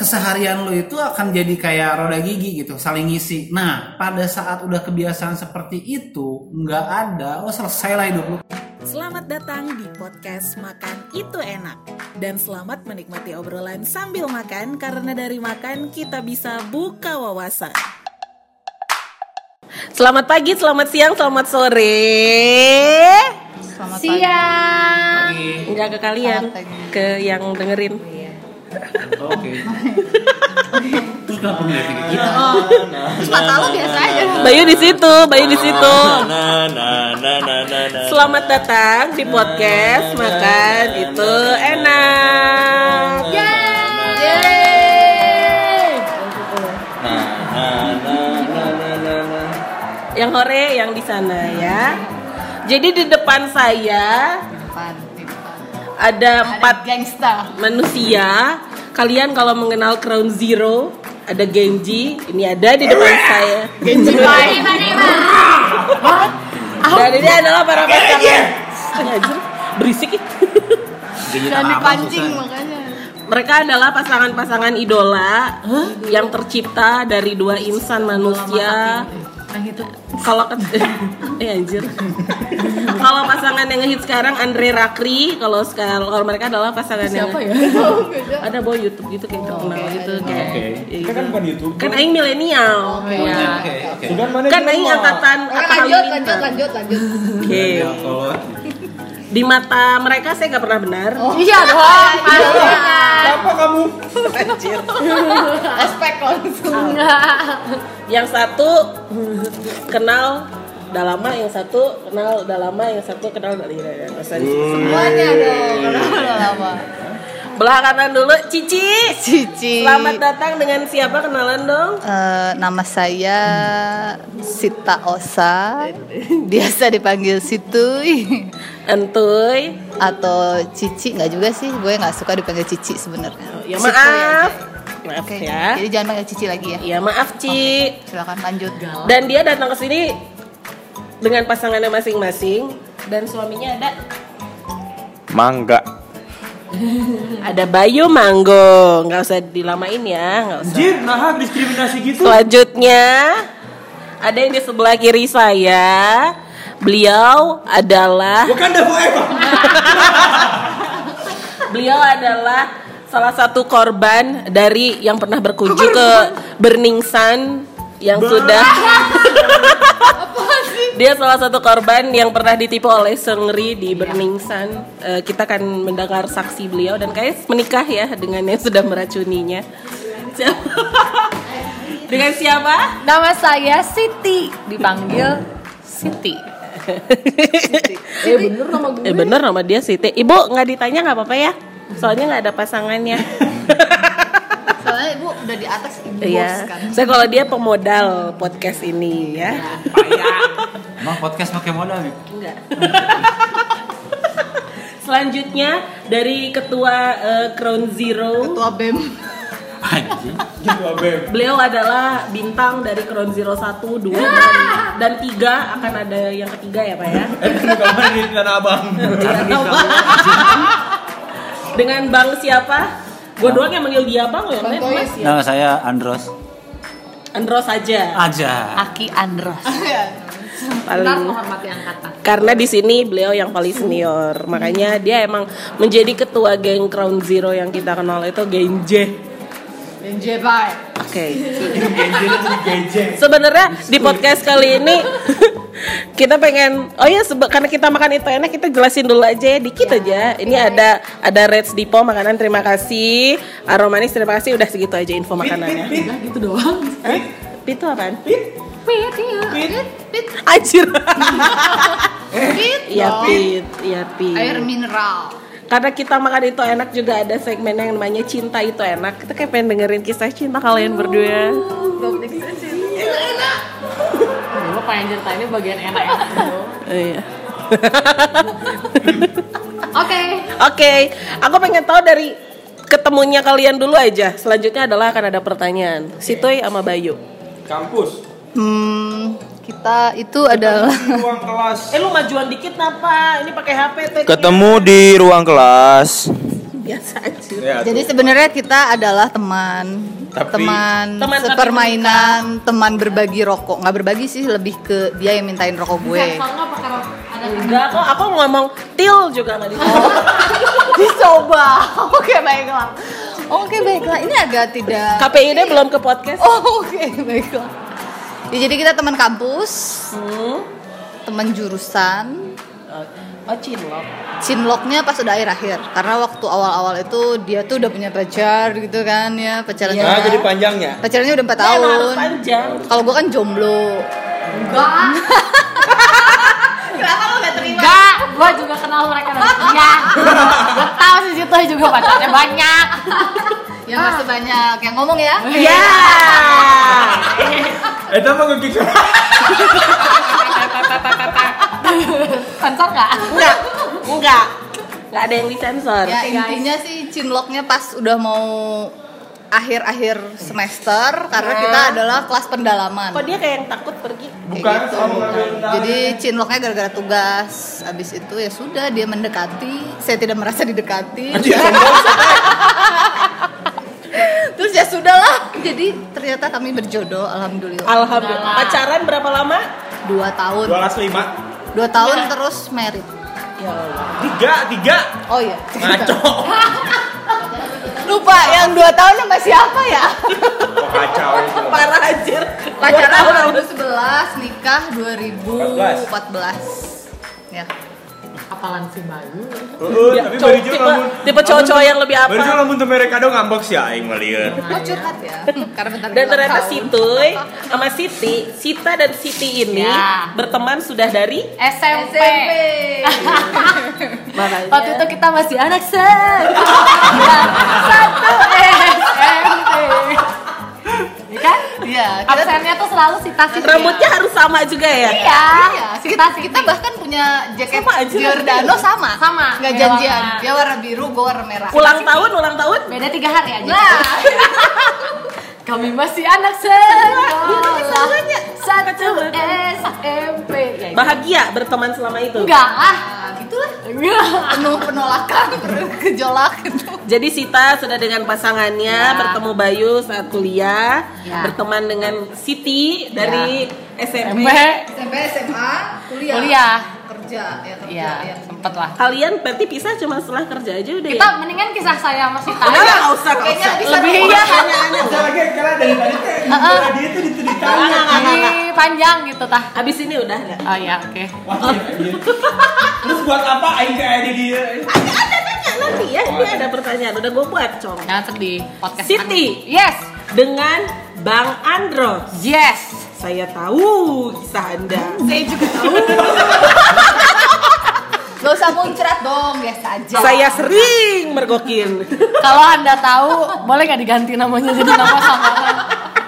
keseharian lo itu akan jadi kayak roda gigi gitu, saling ngisi. Nah, pada saat udah kebiasaan seperti itu, nggak ada, oh selesai lah hidup lo. Selamat datang di podcast Makan Itu Enak Dan selamat menikmati obrolan sambil makan Karena dari makan kita bisa buka wawasan Selamat pagi, selamat siang, selamat sore Selamat Siang. Enggak ke kalian, pagi. ke yang dengerin Oke. Terus kenapa ngeliatin ke kita? Mata lo biasa aja. Bayu di situ, Bayu di situ Selamat datang di podcast Makan Itu Enak na na na na na na na yang hore yang di sana ya. Jadi di depan saya. Ada empat gangsta. manusia. Kalian kalau mengenal Crown Zero, ada Genji, ini ada di depan saya. Genji baik. Dan ini adalah para pasangan. Anjir, berisik. ih. Jangan dipancing makanya. Mereka adalah pasangan-pasangan idola yang tercipta dari dua insan manusia. Kalau ke eh anjir. kalau pasangan yang ngehit sekarang Andre Rakri, kalau sekarang kalau mereka adalah pasangan yang ya? ada boy YouTube gitu kayak terkenal gitu kayak Oke. gitu. Kita kan bukan YouTube. Kan aing milenial. Ya. Oke, oke. Sudah mana Kan aing angkatan Lanjut, lanjut, lanjut, lanjut. Oke. Kalau Di mata mereka saya nggak pernah benar. Iya dong, Siapa kamu? Aspek langsung. Yang satu kenal udah lama, yang satu kenal udah lama, yang satu kenal dari dari Semuanya dong. Udah lama. Belah kanan dulu, Cici. Cici. Selamat datang dengan siapa kenalan dong? Eh, nama saya Sita Osa, biasa dipanggil Situy Entuy. atau Cici nggak juga sih, gue nggak suka dipanggil Cici sebenarnya. Ya Situy maaf. aja. Maaf Oke, ya. jadi jangan panggil Cici lagi ya. Ya maaf Ci. Silakan lanjut. Dan dia datang ke sini dengan pasangannya masing-masing dan suaminya ada Mangga. ada Bayu Manggo. nggak usah dilamain ya, nggak usah. Anjir, nah diskriminasi gitu. Selanjutnya ada yang di sebelah kiri saya. Beliau adalah Bukan dah forever. beliau adalah salah satu korban dari yang pernah berkunjung ke Burning Sun yang sudah dia salah satu korban yang pernah ditipu oleh Seungri di Burning Sun. Eh, kita akan mendengar saksi beliau dan kayak menikah ya dengan yang sudah meracuninya. Siapa? dengan siapa? Nama saya Siti, dipanggil Siti. eh bener nama gue. Eh bener nama dia Siti. Ibu nggak ditanya nggak apa-apa ya? Soalnya nggak ada pasangannya. Soalnya ibu udah di atas ibu bos Iya. kan. Saya kalau dia pemodal podcast ini ya. Emang podcast pakai modal nih? Enggak. Selanjutnya dari ketua eh, Crown Zero, Ketua BEM. Gitu abem. beliau adalah bintang dari Crown Zero 1, 2 dan, dan 3 akan ada yang ketiga ya Pak ya. Eh, abang. Dengan Bang siapa? Gue doang yang manggil dia Bang, yang lain Mas ya. Nama saya Andros. Andros saja. Aja. Aki Andros. Paling menghormati angkatan. karena di sini beliau yang paling senior makanya dia emang menjadi ketua geng Crown Zero yang kita kenal itu Genje Genji bye. oke sebenarnya di podcast kali ini kita pengen oh ya sebe- karena kita makan itu enak kita jelasin dulu aja ya dikit aja ini ada ada Reds Dipo makanan terima kasih aromanis terima kasih udah segitu aja info makanannya Udah gitu doang. Hah? itu apaan? Pit, iya. Anjir. Pit. Iya dong. pit, iya pit. Air mineral. Karena kita makan itu enak juga ada segmen yang namanya cinta itu enak. Kita kayak pengen dengerin kisah cinta kalian berdua. Gue pengen ceritainnya bagian enak-enak dulu. Iya. Oke. Oke, aku pengen tahu dari ketemunya kalian dulu aja. Selanjutnya adalah akan ada pertanyaan. Sitoy sama Bayu. Kampus. Hmm, kita itu adalah Ruang kelas. Eh lu majuan dikit apa? Ini pakai HP tuh. Ketemu di ruang kelas. biasa aja. Ya, Jadi sebenarnya kita adalah teman, Tapi- teman, Teman tapi sepermainan, teman berbagi rokok. Nggak berbagi sih, lebih ke dia yang mintain rokok gue. Enggak kok, aku ngomong til juga nggak dicoba. Oh. Dicoba. Oke baiklah. Oke baiklah. Ini agak tidak. KPID belum ke podcast. Oh, Oke baiklah. Ya, jadi kita teman kampus, Hmm. teman jurusan. Oh, cinlok. Cinloknya pas udah akhir-akhir karena waktu awal-awal itu dia tuh udah punya pacar gitu kan ya pacarannya Nah, jadi panjangnya. pacarannya udah 4 Emang harus tahun panjang. kalau gue kan jomblo Enggak, gua juga kenal mereka dari kuliah. Gua tahu sih situ juga pacarnya banyak. ya masih banyak yang ngomong ya Ya. Itu apa ngekik Sensor enggak? Enggak. Enggak. Enggak ada yang disensor. ya intinya sih cinloknya pas udah mau akhir-akhir semester karena kita adalah kelas pendalaman Kok dia kayak yang takut pergi? Kayak gitu. Jadi cinloknya gara-gara tugas. Habis itu ya sudah dia mendekati. Saya tidak merasa didekati. Terus ya sudahlah. Jadi ternyata kami berjodoh. Alhamdulillah. Alhamdulillah. Pacaran berapa lama? Dua tahun. Dua kelas lima. Dua tahun terus merit. Ya Allah. Tiga, tiga. Oh iya. Ngaco. Lupa yang dua tahun sama siapa ya? Oh, kacau. Parah anjir. Pacaran 2011, nikah 2014. Ya. Apalan si Bayu. Heeh, tapi Cowok- bari jeung tipe, lamun tipe cowok-cowok yang lebih Bari jeung apa? lamun mereka dong ngambek sih aing lieur. Oh curhat ya. Karena bentar Dan ternyata tahun. Situy sama Siti, Sita dan Siti ini Ya. berteman sudah dari SMP. SMP. mana? Waktu itu kita masih anak satu. satu SMP. Kan? Iya, Absennya tuh selalu Sita Siti. Rambutnya harus sama juga ya? Iya. Iya, kita, kita bahkan punya jaket Sama aja Giordano sama. Sama. Nggak Beda janjian. warna. Dia warna biru, gue warna merah. Ulang tahun, ulang tahun. Beda tiga hari aja. Nah, Kami masih anak sekolah. Satu SMP. Ya. Bahagia berteman selama itu. Enggak ah. Gitulah. Enggak. Penuh penolakan, penuh gejolak gitu. Jadi Sita sudah dengan pasangannya Ya. bertemu Bayu saat kuliah, Ya. berteman dengan Siti dari SMP. SMP. SMP, SMA, kuliah. Kuliah. Kerja, ya kerja. Iya, ya. sempet lah. Kalian berarti pisah cuma setelah kerja aja udah Kita ya? mendingan kisah saya sama Sita. Enggak, enggak usah, enggak Kayaknya usah. bisa Lebih iya. Bisa lagi karena dari tadi Heeh. dia itu enggak. Ini panjang gitu tah. Habis ini udah enggak? Oh iya, oke. Terus buat apa aing kayak di dia? Ada tanya nanti ya, ini ada pertanyaan. Udah gue buat, Cong. Jangan sedih. Podcast Siti. Yes. Dengan Bang Andros. Yes. Saya tahu kisah Anda. Saya juga tahu. Gak usah muncrat dong, biasa aja. Saya sering mergokin. Kalau Anda tahu, boleh nggak diganti namanya jadi nama samaran?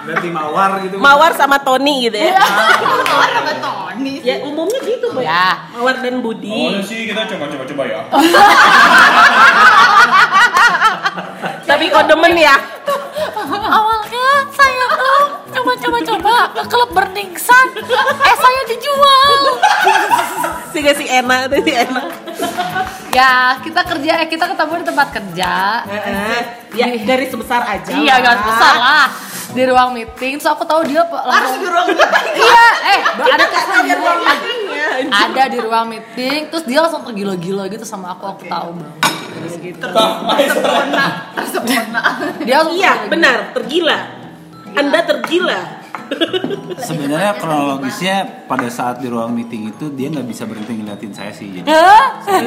Berarti mawar gitu. Mawar sama Tony gitu ya. Mawar sama Tony. Ya umumnya gitu, Boy. Ya. Mawar dan Budi. sih kita coba-coba coba ya. Tapi kok demen ya? Awalnya saya tuh coba-coba-coba ke klub Burningsan. Eh saya dijual. Si gak si enak tuh si enak. Ya kita kerja, eh kita ketemu di tempat kerja. ya dari sebesar aja. Iya lah. gak besar lah di ruang meeting. Terus aku tahu dia Harus langsung di ruang meeting. Iya, eh ada meetingnya. ada di ruang meeting. Terus dia langsung tergila-gila gitu sama aku. Aku tahu bang. Dia langsung Iya, tergila-gila. benar, tergila. Anda tergila. Sebenarnya kronologisnya pada saat di ruang meeting itu dia nggak bisa berhenti ngeliatin saya sih. Jadi saya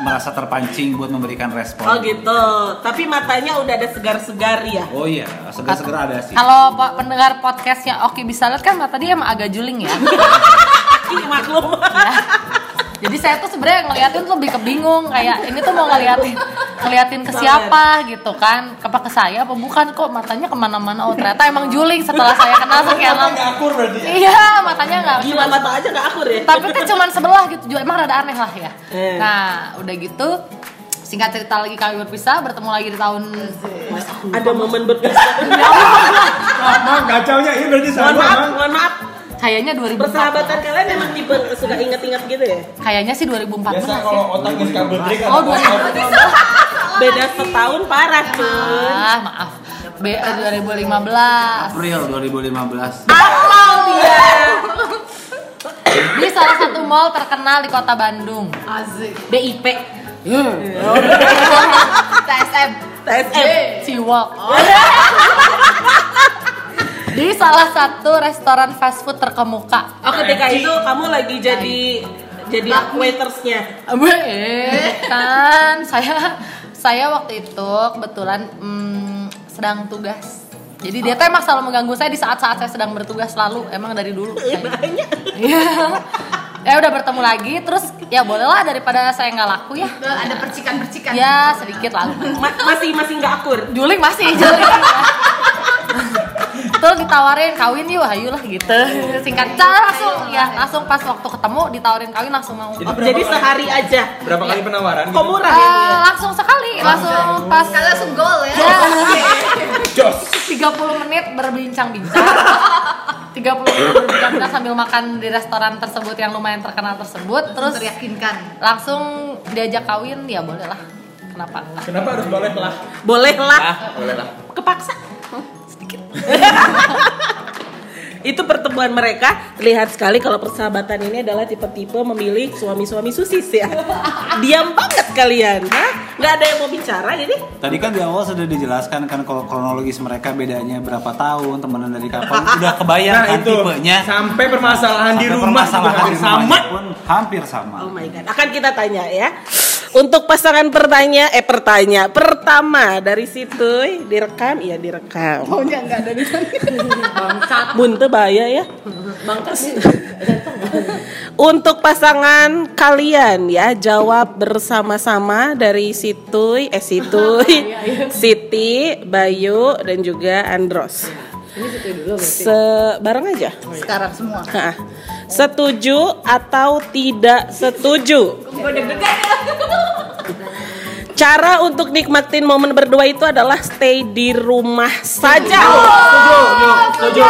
merasa terpancing buat memberikan respon. Oh gitu. Tapi matanya udah ada segar-segar ya. Oh iya, segar-segar ada sih. Kalau po- pendengar podcastnya Oki bisa lihat kan mata dia emang agak juling ya. Maklum. Jadi saya tuh sebenarnya ngeliatin tuh lebih kebingung kayak ini tuh mau ngeliatin ngeliatin ke siapa gitu kan, ke ke saya apa bukan kok matanya ke mana-mana oh ternyata emang juling setelah saya kenal sekian lama. Nggak akur berarti. ya? Iya matanya nggak Gila mata aja gak akur ya. tapi kan cuman sebelah gitu juga emang rada aneh lah ya. Eh. Nah udah gitu singkat cerita lagi kami berpisah bertemu lagi di tahun Ada momen berpisah. Mang kacaunya ini berarti mohon sama maaf, mohon maaf. Kayaknya 2014 Persahabatan kalian emang tipe suka inget-inget gitu ya? kayaknya sih 2014 Biasa kalau otak geus kabel trik Oh 2014 beda setahun parah cuy Ah, maaf. B 2015 April 2015. Apal dia di salah satu mall terkenal di kota Bandung. Azik. BIP TSM. TSM Ciwok. di salah satu restoran fast food terkemuka. Oh ketika itu kamu lagi jadi jadi waitersnya Eh, kan saya saya waktu itu kebetulan mm, sedang tugas. Jadi dia tuh emang selalu mengganggu saya di saat-saat saya sedang bertugas selalu emang dari dulu. kayaknya. Iya. ya udah bertemu lagi terus ya bolehlah daripada saya nggak laku ya. Ada percikan-percikan. Ya sedikit lalu. Ma- masih masih nggak akur Juling masih juling. Terus ditawarin kawin yuk, ayolah gitu. Singkat cara langsung ya, langsung pas waktu ketemu ditawarin kawin langsung mau. Jadi Oh, berapa jadi kali- sehari aja Berapa kali penawaran? kok murah ya Eh, dia? langsung sekali, langsung pas Kalian langsung gol ya. ya, Jos. 30 menit berbincang-bincang. 30 menit sambil makan di restoran tersebut yang lumayan terkenal tersebut, terus Teryakinkan. langsung diajak kawin, ya boleh lah. Kenapa enggak? Kenapa harus boleh lah? boleh lah Ah, boleh lah. kepaksa itu pertemuan mereka terlihat sekali kalau persahabatan ini adalah tipe-tipe memilih suami-suami susis ya diam banget kalian Hah? nggak ada yang mau bicara jadi Tadi kan di awal sudah dijelaskan kan kalau kronologis mereka bedanya berapa tahun, temenan dari kapan. Udah kebayang Nah kan itu tipenya. sampai permasalahan di Sampai rumah permasalahan di sama. rumahnya pun hampir sama. oh my god akan kita tanya ya untuk pasangan pertanya eh pertanya pertama dari situ direkam iya direkam Oh enggak dari sana. Bunte bahaya ya. Untuk pasangan kalian ya jawab bersama-sama dari Situy, eh Situy, Siti, Bayu dan juga Andros. Sebareng aja. Sekarang semua. Hah. Setuju atau tidak setuju? Cara untuk nikmatin momen berdua itu adalah stay di rumah saja. Setuju.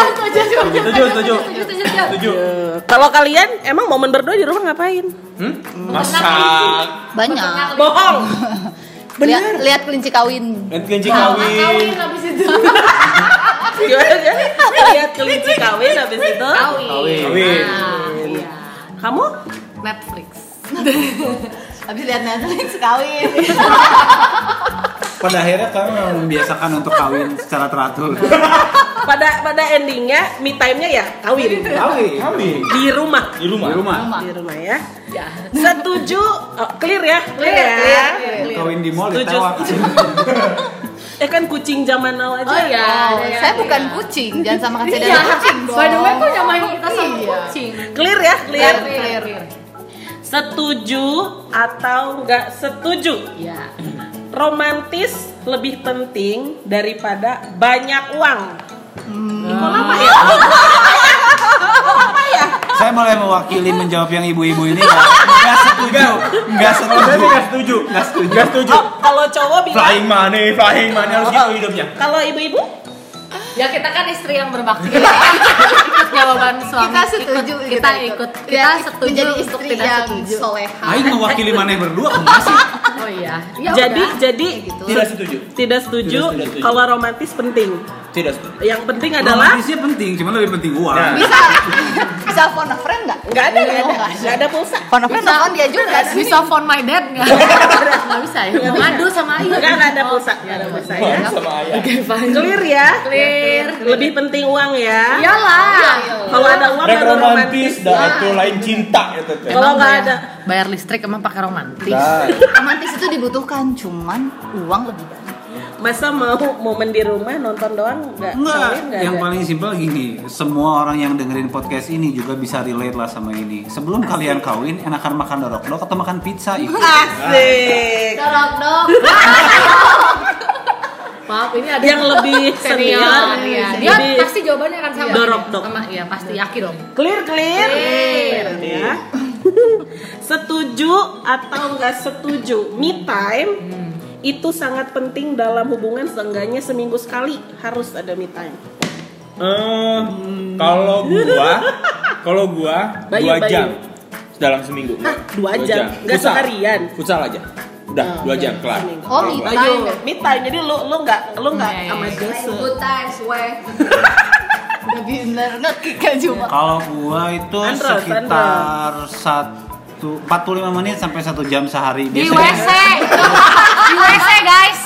Setuju, setuju. Setuju. Kalau kalian emang momen berdua di rumah ngapain? Hmm? Masak. Banyak. Bohong. Lihat lihat kelinci kawin. Dan kelinci kawin. Gimana ya? Lihat kelinci kawin habis itu. Kawin. Kawin. Kamu? Netflix. Habis lihat Netflix kawin. Pada akhirnya kami memang membiasakan untuk kawin secara teratur. Pada pada endingnya me time-nya ya kawin. Kawin. Kawin. Di rumah. Di rumah. Di rumah. Di rumah ya. Setuju? Oh, clear ya? Clear, ya. clear. Kawin di mall Setuju. Eh kan kucing zaman now aja. Oh iya. Oh, saya bukan kucing, jangan samakan saya Iya. dengan kucing dong. By the way, kok nyamain kita sama Iya. kucing? Clear ya? Clear. Clear, clear. Setuju atau nggak setuju? Iya. Romantis lebih penting daripada banyak uang. Kok lama ya? Saya mulai mewakili menjawab yang ibu-ibu ini nggak setuju, nggak setuju. nggak setuju. Nggak setuju. Nggak setuju. Oh, kalau cowok bilang Flying money, flying money harus gitu hidupnya. kalau ibu-ibu Ya kita kan istri yang berbakti. ikut jawaban suami. Kita setuju, Ikut, kita ikut. Kita Ya, setuju menjadi untuk istri tidak yang setuju. soleha. Aing mewakili mana berdua masih. Oh iya. Ya jadi udah. jadi gitu. Tidak setuju. tidak setuju Tidak setuju. kalau romantis penting. Tidak setuju. Yang penting adalah Romantisnya penting, cuman lebih penting uang. Nah. Bisa bisa phone a friend nggak? nggak ada nggak ada Oh, nggak ada. pulsa. Phone a friend Bisa. dia juga. bisa phone my dad nggak? Nggak bisa ya. Mau ngadu sama Ayu. Nggak nggak ada pulsa nggak ada pulsa ya. Sama ayah. Clear ya. Clear. Lebih penting uang ya. Iyalah. Kalau ada uang baru romantis, romantis. dah itu lain cinta tuh. Kalau nggak ada bayar listrik emang pakai romantis. Romantis itu dibutuhkan, cuman uang lebih banyak. masa mau momen di rumah nonton doang nggak nggak yang ada. paling simpel gini, semua orang yang dengerin podcast ini juga bisa relate lah sama ini. Sebelum kalian kawin, enakan makan dorok-dorok atau makan pizza itu. Asik. Dorok dong. Maaf, ini ada Yang lebih senior. senior, Iya. Dia lebih- pasti jawabannya akan sama. Dorok dok. Sama, iya pasti yakin dong. Clear clear. Ya. setuju atau nggak setuju? Me time itu sangat penting dalam hubungan seenggaknya seminggu sekali harus ada me time. Eh, kalau gua, kalau gua Bayu, dua Bayu. jam dalam seminggu. Hah, dua jam? Nggak Futsal. seharian? Futsal aja. Udah dua jam kelar. Oh, me time me time. Jadi lu lu nggak lu nggak Iya, iya, sama iya. Jesse. Good times, weh. Udah bener kan cuma. Kalau gua itu Andros, sekitar satu 45 menit sampai satu jam sehari. Di Biasanya- WC. Di WC guys.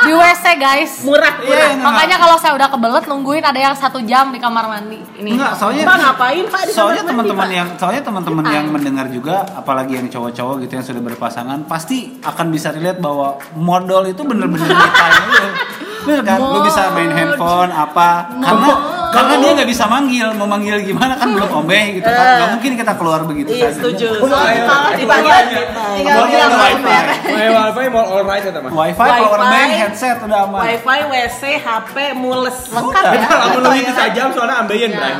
Di WC guys. Murah, Iya, murah. enggak, Makanya kalau saya udah kebelet nungguin ada yang satu jam di kamar mandi. Ini. Enggak, soalnya Pak ngapain Pak di soalnya teman-teman yang soalnya teman-teman yang mendengar juga apalagi yang cowok-cowok gitu yang sudah berpasangan pasti akan bisa relate bahwa modal itu bener-bener lu. Bener kan? Lu bisa main handphone apa karena karena dia nggak bisa manggil, mau manggil gimana kan belum ombe gitu kan. Gak mungkin kita keluar begitu Iya, saja. setuju. Ayo, Dipanggil. Tinggal bilang wifi. wifi. Mau wifi mau alright ya teman. Wifi, power Wifi. bank, headset udah aman. Wifi, WC, HP, mules. Lengkap ya. Kalau Betul itu ya. saja soalnya ambeien, Bray.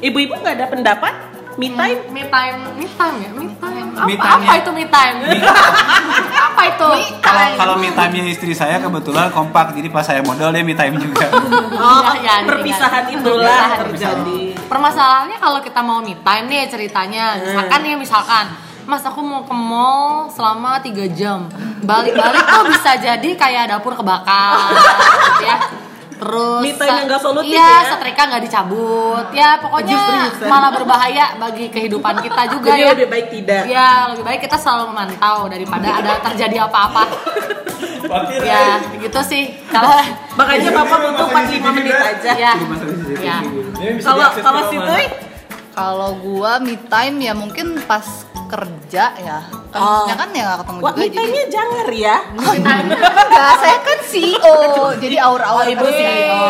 Ibu-ibu nggak ada pendapat? Me time? Me time, me time ya, me time. Apa, Me time apa ya. itu me time? apa itu? Kalau kalau me time istri saya kebetulan kompak, jadi pas saya modal dia me time juga. Oh, Ya, ya, perpisahan itulah terjadi. Permasalahannya kalau kita mau me time nih ceritanya, misalkan nih misalkan Mas aku mau ke mall selama 3 jam Balik-balik tuh bisa jadi kayak dapur kebakar ya Terus Me time yang nggak solutif Iya, ya? setrika nggak dicabut Ya pokoknya malah berbahaya bagi kehidupan kita juga Jadi ya lebih baik tidak. Ya lebih baik kita selalu memantau daripada ada terjadi apa-apa Ya gitu sih Kalau Makanya Bapak butuh 45 menit aja. ya, ya. Kalau kalau situ Kalau gua me time ya mungkin pas kerja ya. Oh. Kan ya nggak ketemu Wah, juga jadi. jangan ya. Enggak, saya kan CEO. Jadi aur-aur Oh, ibu ya. CEO.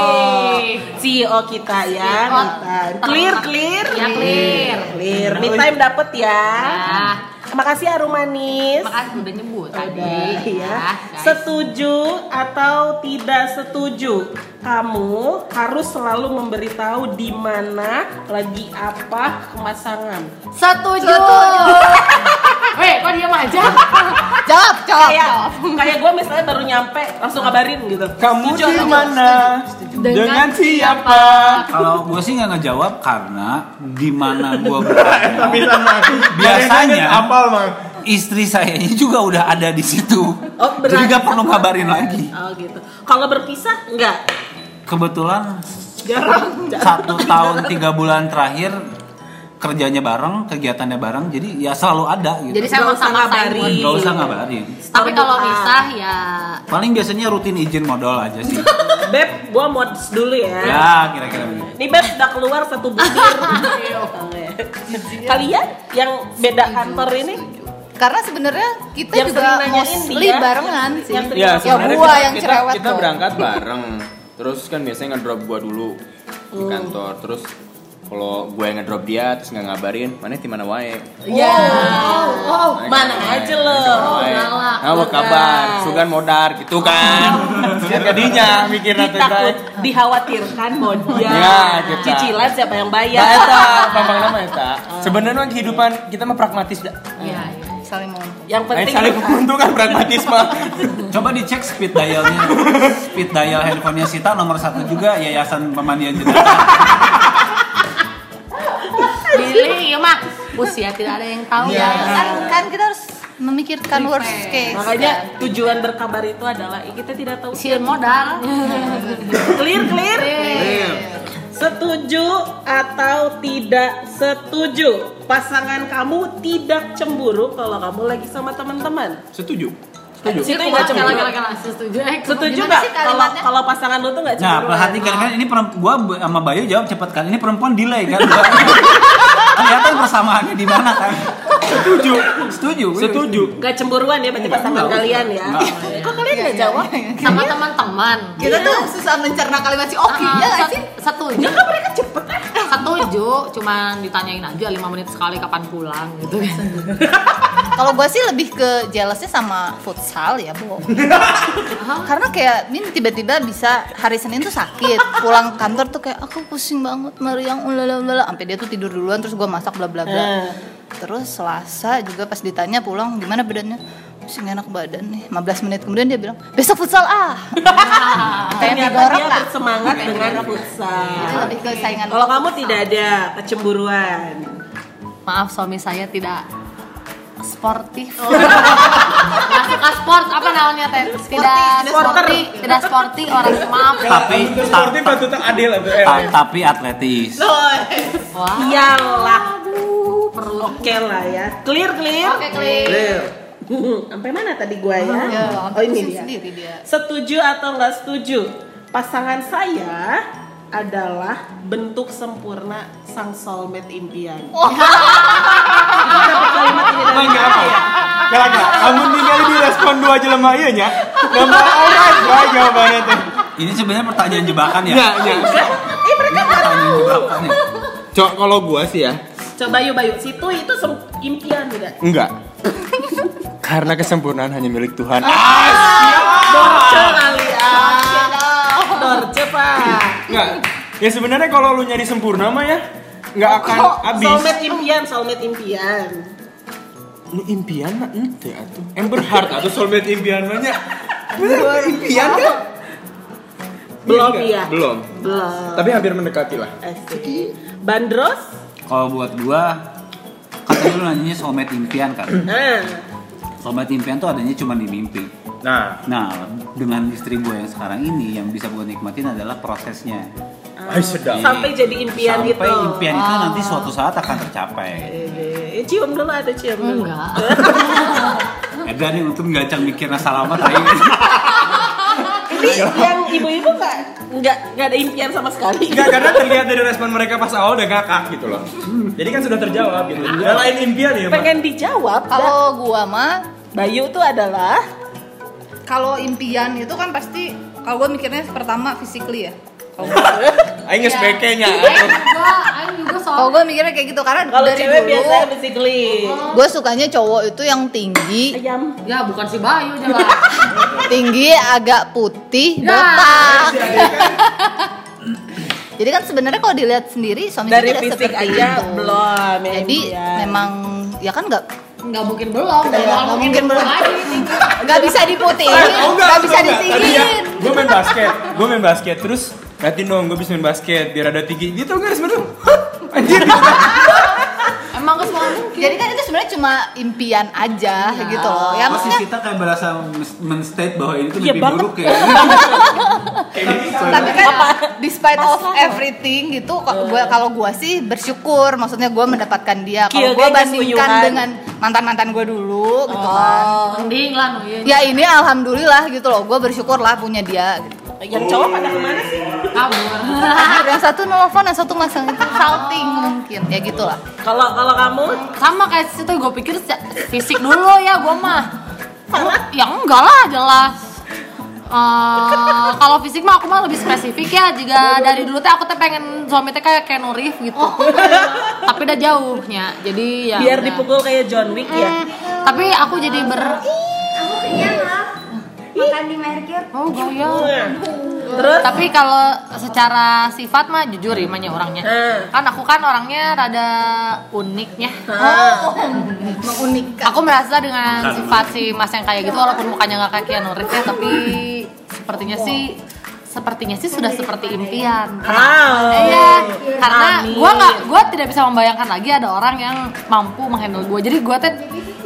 CEO kita ya, Oh, time. Clear, clear. Ya clear Clear. Me time dapat ya. Ya. Makasih Arum Manis. Makasih udah nyebut tadi Udah, ya. guys. Setuju atau tidak setuju? Kamu harus selalu memberitahu di mana lagi apa kemasangan. Setuju. Weh, kok diam aja? Jawab, jawab, Kayak jawab. kayak gue misalnya baru nyampe langsung kabarin gitu. Kamu di mana? Dengan siapa? Kalau gue sih nggak ngejawab karena di mana gue berada. Sama. Biasanya apal, Mang. istri saya juga udah ada di situ. Oh, Jadi berarti- nggak perlu ngabarin lagi. Oh gitu. Kalau berpisah enggak? Kebetulan Jarang. satu tahun tiga bulan terakhir kerjanya bareng, kegiatannya bareng, jadi ya selalu ada gitu. Jadi saya Nggak usah ngabarin. buat- Gak usah ngabarin. Tapi kalau misah ya Paling biasanya rutin izin modal aja sih. Beb, gua mods dulu ya. ya kira-kira begitu. Nih Beb udah keluar satu butir. Kalian yang beda kantor ini Karena sebenarnya kita Yang juga mostly dia. barengan sih. Yang Ya, ya sebenarnya gua kita, yang kita, cerewet kita tuh. berangkat bareng. Terus kan biasanya ngedrop gua dulu di kantor. Terus kalau gue ngedrop dia terus nggak ngabarin, mana di mana wae. Ya. Oh, Mana aja lo. Nah, apa kabar? Sugan modar gitu kan. Kadinya mikir nanti Ditakut, dikhawatirkan mau dia. Ya, kita. Cicilan siapa yang Nah, bayar? eta, pampang nama eta. Sebenarnya mah kehidupan kita mah pragmatis dah. Iya, iya. saling menguntungkan. Yang penting saling menguntungkan pragmatisme. Coba dicek speed dialnya, speed dial handphonenya Sita nomor satu juga Yayasan Pemandian Jenazah. Billy, iya mah usia tidak ada yang tahu Ya, ya. kan, kan kita harus memikirkan worst case. Makanya tujuan berkabar itu adalah kita tidak tahu Si modal. clear clear. Setuju atau tidak setuju? Pasangan kamu tidak cemburu kalau kamu lagi sama teman-teman. Setuju. Setuju. Itu Lagi nggak cemburu. lagi lagi setuju. Eh, Setuju nggak kalau kalimatnya? kalau pasangan lu tuh nggak Nah, cemburu? perhatikan kan ini perempuan gua sama Bayu jawab cepat kan. Ini perempuan delay kan. Kelihatan persamaannya di mana kan? Setuju. Setuju. Setuju. Nggak cemburuan ya berarti pasangan Enggak. kalian ya. Enggak. Kok kalian nggak jawab? sama teman-teman. Kita tuh susah mencerna kalimat si Oki, ya sih? Setuju. kan mereka cepet Setuju, cuman ditanyain aja 5 menit sekali kapan pulang gitu kan. Kalau gue sih lebih ke jealousnya sama futsal ya, Bu. Karena kayak Min tiba-tiba bisa hari Senin tuh sakit, pulang kantor tuh kayak aku pusing banget, meriang ulala ulala, sampai dia tuh tidur duluan terus gue masak bla bla bla. Eh. Terus Selasa juga pas ditanya pulang gimana badannya? Pusing enak badan nih. 15 menit kemudian dia bilang, "Besok futsal ah." kayak dia lah. bersemangat dengan Itu futsal. lebih ke saingan. Kalau kamu tidak ada kecemburuan. Maaf suami saya tidak sportif. Nggak suka sport apa namanya teh? Tidak sporty, tidak sporty orang maaf. Tapi Sportif ta- itu adil tapi atletis. Wah. Iyalah. Perlu oke lah ya. Clear clear. Oke, clear. Sampai mana tadi gua ya? Ya, oh ini dia. sendiri dia. Setuju atau nggak setuju? Pasangan saya adalah bentuk sempurna sang soulmate impian. Emang enggak apa ya? Enggak enggak. Kamu ningali di respon dua jelema ieu nya. Gambar alright bae jawabannya teh. Ini sebenarnya pertanyaan jebakan ya. Ya, ya. Eh mereka nggak Pertanyaan tahu. jebakan nih. Cok kalau gua sih ya, Coba yuk Bayu, situ itu sem- impian tidak? enggak. Karena kesempurnaan hanya milik Tuhan. Dorce kali ya. Dorce pak. Enggak. Ya sebenarnya kalau lu nyari sempurna mah ya nggak akan habis. Soulmate impian, soulmate impian. Lu impian mah ente atuh. Ember Heart atuh soulmate impian mah nya. Impian kan? Belum ya? Belum. Belum. Tapi hampir mendekati lah. Asik. Bandros? Kalau buat gua kata lu nanyanya soulmate impian kan. Nah, Soulmate impian tuh adanya cuma di mimpi. Nah, Nah, dengan istri gue yang sekarang ini yang bisa gue nikmatin adalah prosesnya. ay sedap. sampai jadi impian Sampai gitu. impian itu nanti suatu saat akan tercapai. Eh, cium dulu ada cium dulu. Enggak. Edgar nih untuk ngacang mikirnya salamat aja. Ini yang ibu-ibu nggak nggak nggak ada impian sama sekali. Enggak, karena terlihat dari respon mereka pas awal udah ngakak gitu loh. Jadi kan sudah terjawab gitu. Yang lain impian ya. Pengen dijawab. Kalau gua mah Bayu tuh adalah kalau impian itu kan pasti kalau gua mikirnya pertama physically ya. Aing geus beke nya. Aing juga, soal Kalau gua mikirnya kayak gitu karena kalau dari cewek dulu biasanya basically gue sukanya cowok itu yang tinggi, ayam. Ya bukan si Bayu jelas. tinggi agak putih, Ya. botak. Jadi kan sebenarnya kalau dilihat sendiri suami Dari tidak fisik seperti aja itu. belum. ya, Jadi impian. memang ya kan nggak Enggak mungkin belum, Iya, nggak nggak mungkin mungkin belum nggak bisa diputihin, nggak bisa ditinggiin. Gue main basket, gue main basket terus Liatin dong, gue bisa main basket biar ada tinggi gitu nggak sebenarnya? Anjir gitu? Emang ke semua mungkin. Jadi kan itu sebenarnya cuma impian aja gitu loh. Ya Masih maksudnya kita kayak berasa men- men-state bahwa ini tuh Iya mimpi banget. buruk ya. tapi kan despite of everything gitu kok gua kalau gua sih bersyukur maksudnya gua mendapatkan dia kalau gua Kieu ge bandingkan dengan mantan-mantan gua dulu gitu kan Mending lah ya ini alhamdulillah gitu loh gua bersyukur lah punya dia gitu. Yang cowok pada ke mana sih? kabur. yang satu nelfon yang satu masang itu salting mungkin ya gitulah Kalau kalau kamu Sama kayak situ gue pikir fisik dulu ya gue mah. Ya enggak lah jelas. Eh, kalau fisik mah aku mah lebih spesifik ya jika dari dulu teh aku teh pengen suami teh kayak Keanu Reeves gitu tapi udah jauhnya jadi ya biar udah. dipukul kayak John Wick ya. tapi aku jadi ber Aku kenyang loh. Makan di Merkir. oh gaya Terus tapi kalau secara sifat mah jujur imannya orangnya Hmm. kan aku kan orangnya rada uniknya Ah. mengunikkan aku merasa dengan sifat si mas yang kayak gitu walaupun mukanya nggak kayak Keanu Reeves ya tapi sepertinya sih sepertinya sih sudah seperti impian Wow. Iya, karena gua nggak, gua tidak bisa membayangkan lagi ada orang yang mampu menghandle gua. Jadi gua tuh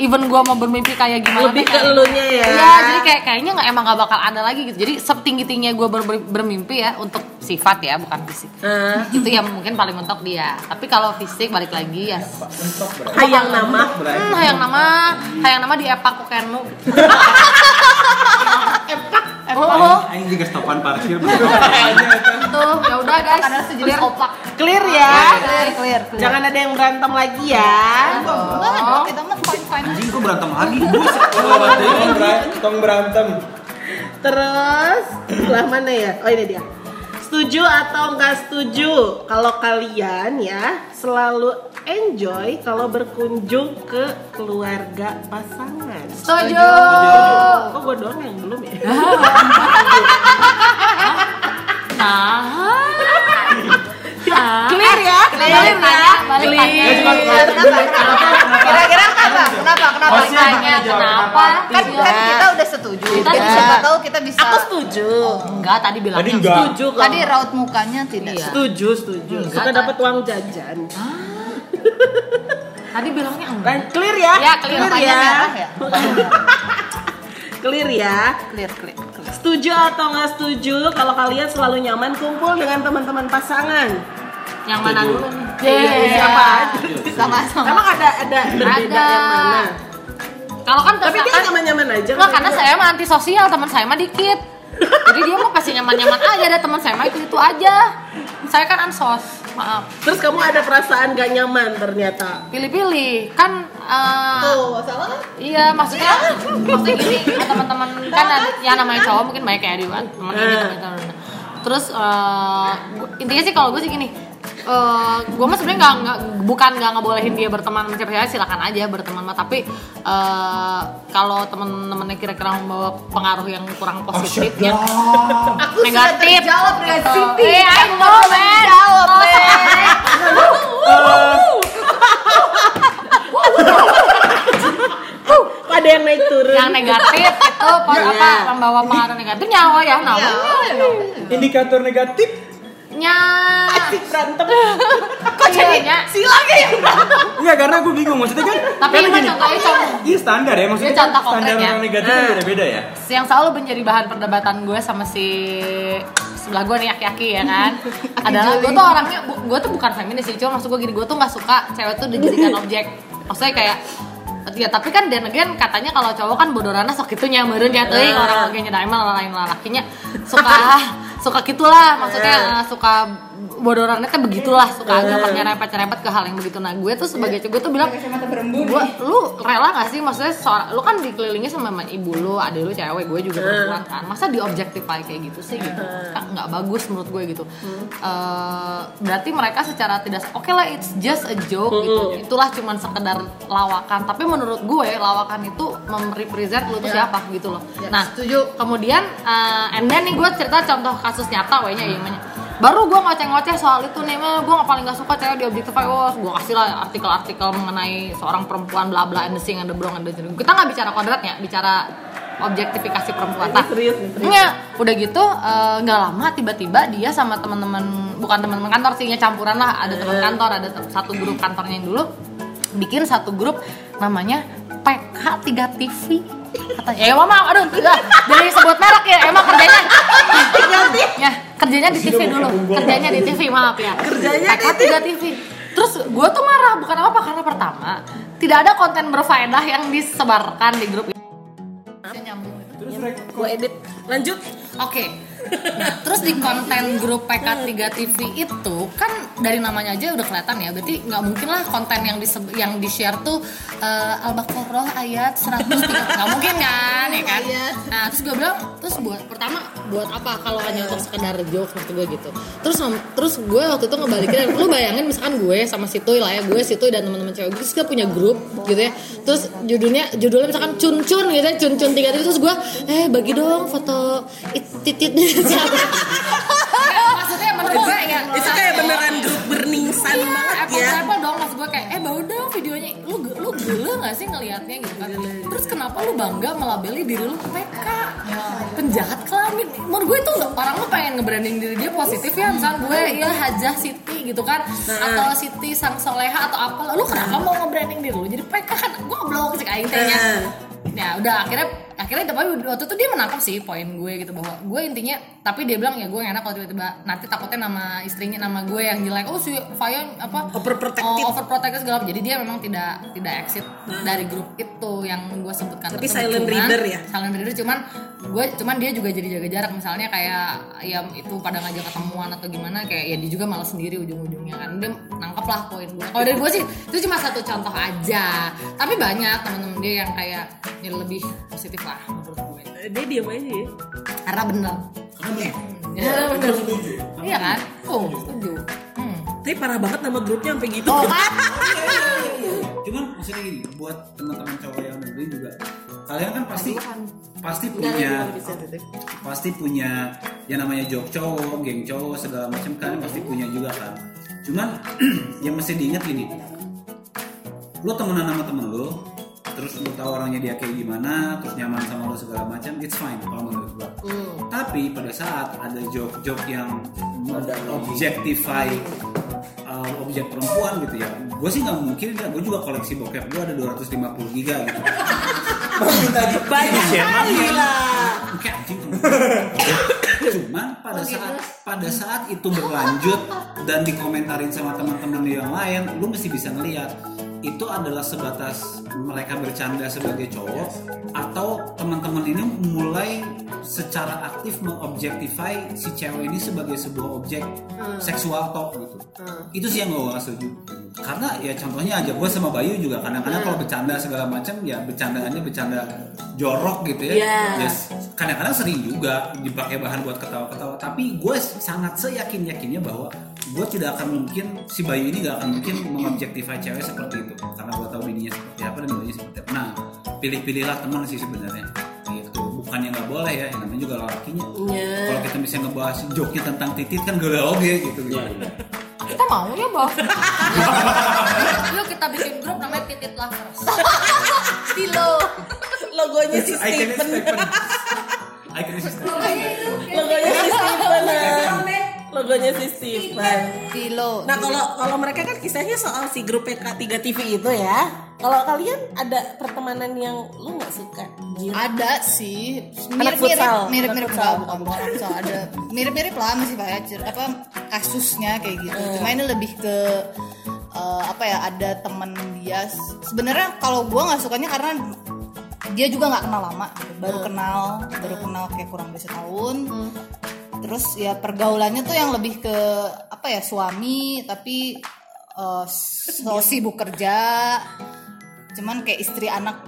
even gua mau bermimpi kayak gimana Lebih ke elunya ya. Iya, jadi kayak kayaknya nggak emang nggak bakal ada lagi gitu. Jadi setinggi tingginya gua ber- ber- bermimpi ya untuk sifat ya, bukan fisik. Ah. Itu yang mungkin paling mentok dia. Tapi kalau fisik balik lagi ya. Hayang nama. Hmm, hayang nama, hayang nama di epak ku kenu. Oh, aing juga stopan parkir. Tuh, ya udah guys. Ada sejenis opak. Clear ya. clear clear clear Jangan ada yang berantem lagi ya. enggak dong kita mah fine fine Anjing kok berantem lagi? Tong berantem. Terus sebelah mana ya? Oh ini dia. Setuju atau enggak setuju kalau kalian ya selalu enjoy kalau berkunjung ke keluarga pasangan? Setuju. Kok gue doang yang belum ya? Clear ya? Balik tanya, balik tanya. Kira-kira kenapa kenapa kenapa tanya kenapa? kan, kan kita udah setuju jadi Iya. siapa tahu kita bisa Aku setuju. Enggak, tadi enggak. Setuju tadi raut mukanya tidak Iya. Setuju, setuju. Suka dapat uang jajan. Tadi bilangnya enggak. Clear ya? Ya, clear. Clear ya. merah ya? Clear ya. Clear, clear, clear. Setuju atau nggak setuju kalau kalian selalu nyaman kumpul dengan teman-teman pasangan? Yang mana dulu nih? Iya, siapa aja? Sama-sama. Emang ada ada berbeda Ada. yang mana? Kalau kan Tapi dia misalkan- nyaman-nyaman aja. Enggak, karena saya mah antisosial, teman saya mah dikit. Jadi dia mah pasti nyaman-nyaman aja, ada teman saya mah itu-itu aja. Saya kan ansos, maaf. Terus kamu ada perasaan gak nyaman ternyata. Pilih-pilih, kan eh, Tuh, salah kan? Iya, maksudnya maksudnya gini, ya teman-teman kan ada, ya namanya cowok mungkin banyak ya di teman ini teman teman. Terus eh, gua- intinya sih kalau gue sih gini, eh gue mah sebenarnya nggak nggak bukan nggak ngebolehin dia berteman sama siapa silakan aja berteman mah tapi eh, kalau temen-temennya kira-kira membawa pengaruh yang kurang positif ya Aku negatif sudah terjawab dengan gitu. Siti. Eh, I know, man. Jawab, Oh, ada yang naik turun? yang negatif itu apa Iya. membawa pengaruh negatif nyawa ya Ya, nawa Indikator negatif nya. Asik berantem. kok jadinya Sila kayak Enggak karena gue bingung. Maksudnya kan Tapi karena gini, contohnya? Contoh. Iya standar ya. Maksudnya contoh kan standar ya. orang negatif kan beda-beda ya. Yang selalu menjadi bahan perdebatan gue sama si sebelah gue nih aki-aki ya kan? Adalah gue tuh orangnya gue tuh bukan feminis sih. Cuma maksud gue gini gue tuh nggak suka cewek tuh dijadikan objek. Maksudnya kayak ya tapi kan dan again katanya kalau cowok kan bodorana sok itu nyamberin ya teuing. Orang lagi nyedai mah lain lalakinya suka suka gitulah maksudnya eh, suka bodorannya tuh begitulah suka agak nyerempet-nyerempet ke hal yang begitu. Nah gue tuh sebagai gue tuh bilang gue lu rela gak sih? Maksudnya seorang lu kan dikelilingi sama ibu lu adik lu cewek gue juga perempuan kan. Masa diobjektify kayak gitu sih gitu? Kan nggak bagus menurut gue gitu. Eh, berarti mereka secara tidak oke lah it's just a joke gitu. Itulah cuman sekedar lawakan. Tapi menurut gue lawakan itu merepresent lu tuh siapa gitu loh. Nah setuju. kemudian uh, and then nih gue cerita contoh kasus nyata wehnya ya. Baru gue ngoceh-ngoceh soal itu nih mah gue paling gak suka cewek di objectify oh gue kasih lah artikel-artikel mengenai seorang perempuan bla bla and the sing and the brong and the jering. kita nggak bicara kodratnya bicara objektifikasi perempuan. Nah, serius serius. Nggak, udah gitu eh, nggak lama tiba-tiba dia sama teman-teman bukan teman-teman kantor sih campuran lah. Ada teman kantor ada satu grup kantornya yang dulu. Bikin satu grup namanya PK 3 TV katanya ya mama aduh udah dari sebut merek ya emang kerjanya. Ya kerjanya di TV dulu. Kerjanya di TV maaf ya. Kerjanya PK 3 TV terus gue tuh marah bukan apa karena pertama tidak ada konten berfaedah yang disebarkan di grup itu Gue edit. Lanjut. Oke. Nah, terus di konten grup PK3 TV itu kan dari namanya aja udah kelihatan ya. Berarti nggak mungkin lah konten yang di yang di share tuh eh, Al-Baqarah ayat 103. Nggak mungkin kan, ya kan? Nah, terus gue bilang, terus buat pertama buat apa kalau hanya untuk sekedar jokes maksud gue gitu. Terus terus gue waktu itu ngebalikin lu bayangin misalkan gue sama Situy lah ya, gue Situy dan teman-teman cewek gue kita punya grup gitu ya. Terus judulnya judulnya misalkan cun-cun gitu ya, cun-cun tiga terus gue eh bagi dong foto it, tititnya siapa. Maksudnya menurut gue Itu kayak beneran grup berningsan Iya, banget apple ya. apple dong maksud gue kayak eh bawa dong videonya. Lu lu gila gak sih ngelihatnya gitu kan? Terus kenapa lu bangga melabeli diri lu PK penjahat kelamin. Menurut gue itu orang lu pengen nge-branding diri dia positif ya misalnya gue ya Hajah Siti gitu kan atau Siti Sang Soleha atau apa lu kenapa mau nge-branding diri lu jadi PK kan gue belum sih kayak intinya. Ya udah akhirnya akhirnya tapi waktu itu dia menangkap sih poin gue gitu bahwa gue intinya tapi dia bilang ya gue enak kalau tiba-tiba nanti takutnya nama istrinya nama gue yang jelek. Oh si Fayan apa? Overprotective. oh, overprotective segala jadi dia memang tidak tidak exit dari grup itu yang gue sebutkan Tapi tersebut. silent Cuman- reader ya? silent reader cuman gue cuman dia juga jadi jaga jarak. Misalnya kayak ya itu pada ngajak ketemuan atau gimana kayak ya dia juga malah sendiri ujung-ujungnya kan. Dia nangkep lah poin gue. Kalau dari gue sih itu cuma satu contoh aja. Tapi banyak teman-teman dia yang kayak yang lebih positif lah menurut gue. Dia diam aja ya. karena bener. Ya bener. Iya kan? Oh setuju. Hmm. Tapi parah banget nama grupnya sampai gitu. oh. Kan Cuman maksudnya gini, buat teman-teman cowok yang dengerin juga, kalian kan pasti pasti punya pasti punya yang namanya job cowok, geng cowok segala macam kalian pasti punya juga kan. Cuman yang mesti diingat gini, lu temenan sama temen lu, terus lu tahu orangnya dia kayak gimana, terus nyaman sama lu segala macam, it's fine kalau menurut gua. Tapi pada saat ada joke-joke yang objectify uh, objek perempuan gitu ya gue sih nggak mungkin ya gue juga koleksi bokep gue ada 250 giga gitu. Banyak kali lah. Oke anjing cuman pada saat pada saat itu berlanjut dan dikomentarin sama teman-teman yang lain lu mesti bisa ngeliat itu adalah sebatas mereka bercanda sebagai cowok atau teman-teman ini mulai secara aktif mengobjektify si cewek ini sebagai sebuah objek seksual tok gitu. Itu sih yang gue gak setuju. Karena ya contohnya aja gue sama Bayu juga kadang-kadang kalau bercanda segala macam ya bercandaannya bercanda jorok gitu ya. Iya. Yes. kadang-kadang sering juga dipakai bahan buat ketawa-ketawa. Tapi gue sangat seyakin yakinnya bahwa gue tidak akan mungkin si Bayu ini gak akan mungkin mengobjektify cewek seperti itu karena gue tahu bininya seperti apa dan bininya seperti apa nah pilih-pilihlah teman sih sebenarnya gitu bukannya nggak boleh ya yang namanya juga lelakinya Iya. kalau kita bisa ngebahas joknya tentang titit kan gak oke gitu gitu Kita mau ya, Bos. Yuk kita bikin grup namanya Titit Lovers. Stilo. Logonya si. Stephen Iconnya Logonya si Stephen. Stilo. Nah kalau kalau mereka kan kisahnya soal si grup PK3 TV itu ya. Kalau kalian ada pertemanan yang lu nggak suka? Ada sih. Mirip-mirip. Anak futsal. lah bukan bukan futsal. ada mirip-mirip lah masih cer- apa kasusnya kayak gitu. Cuma ini lebih ke eh, apa ya ada temen dia. Sebenarnya kalau gua nggak sukanya karena dia juga nggak kenal lama. Baru kenal baru kenal kayak kurang dari setahun terus ya pergaulannya tuh yang lebih ke apa ya suami tapi eh, so sibuk kerja cuman kayak istri anak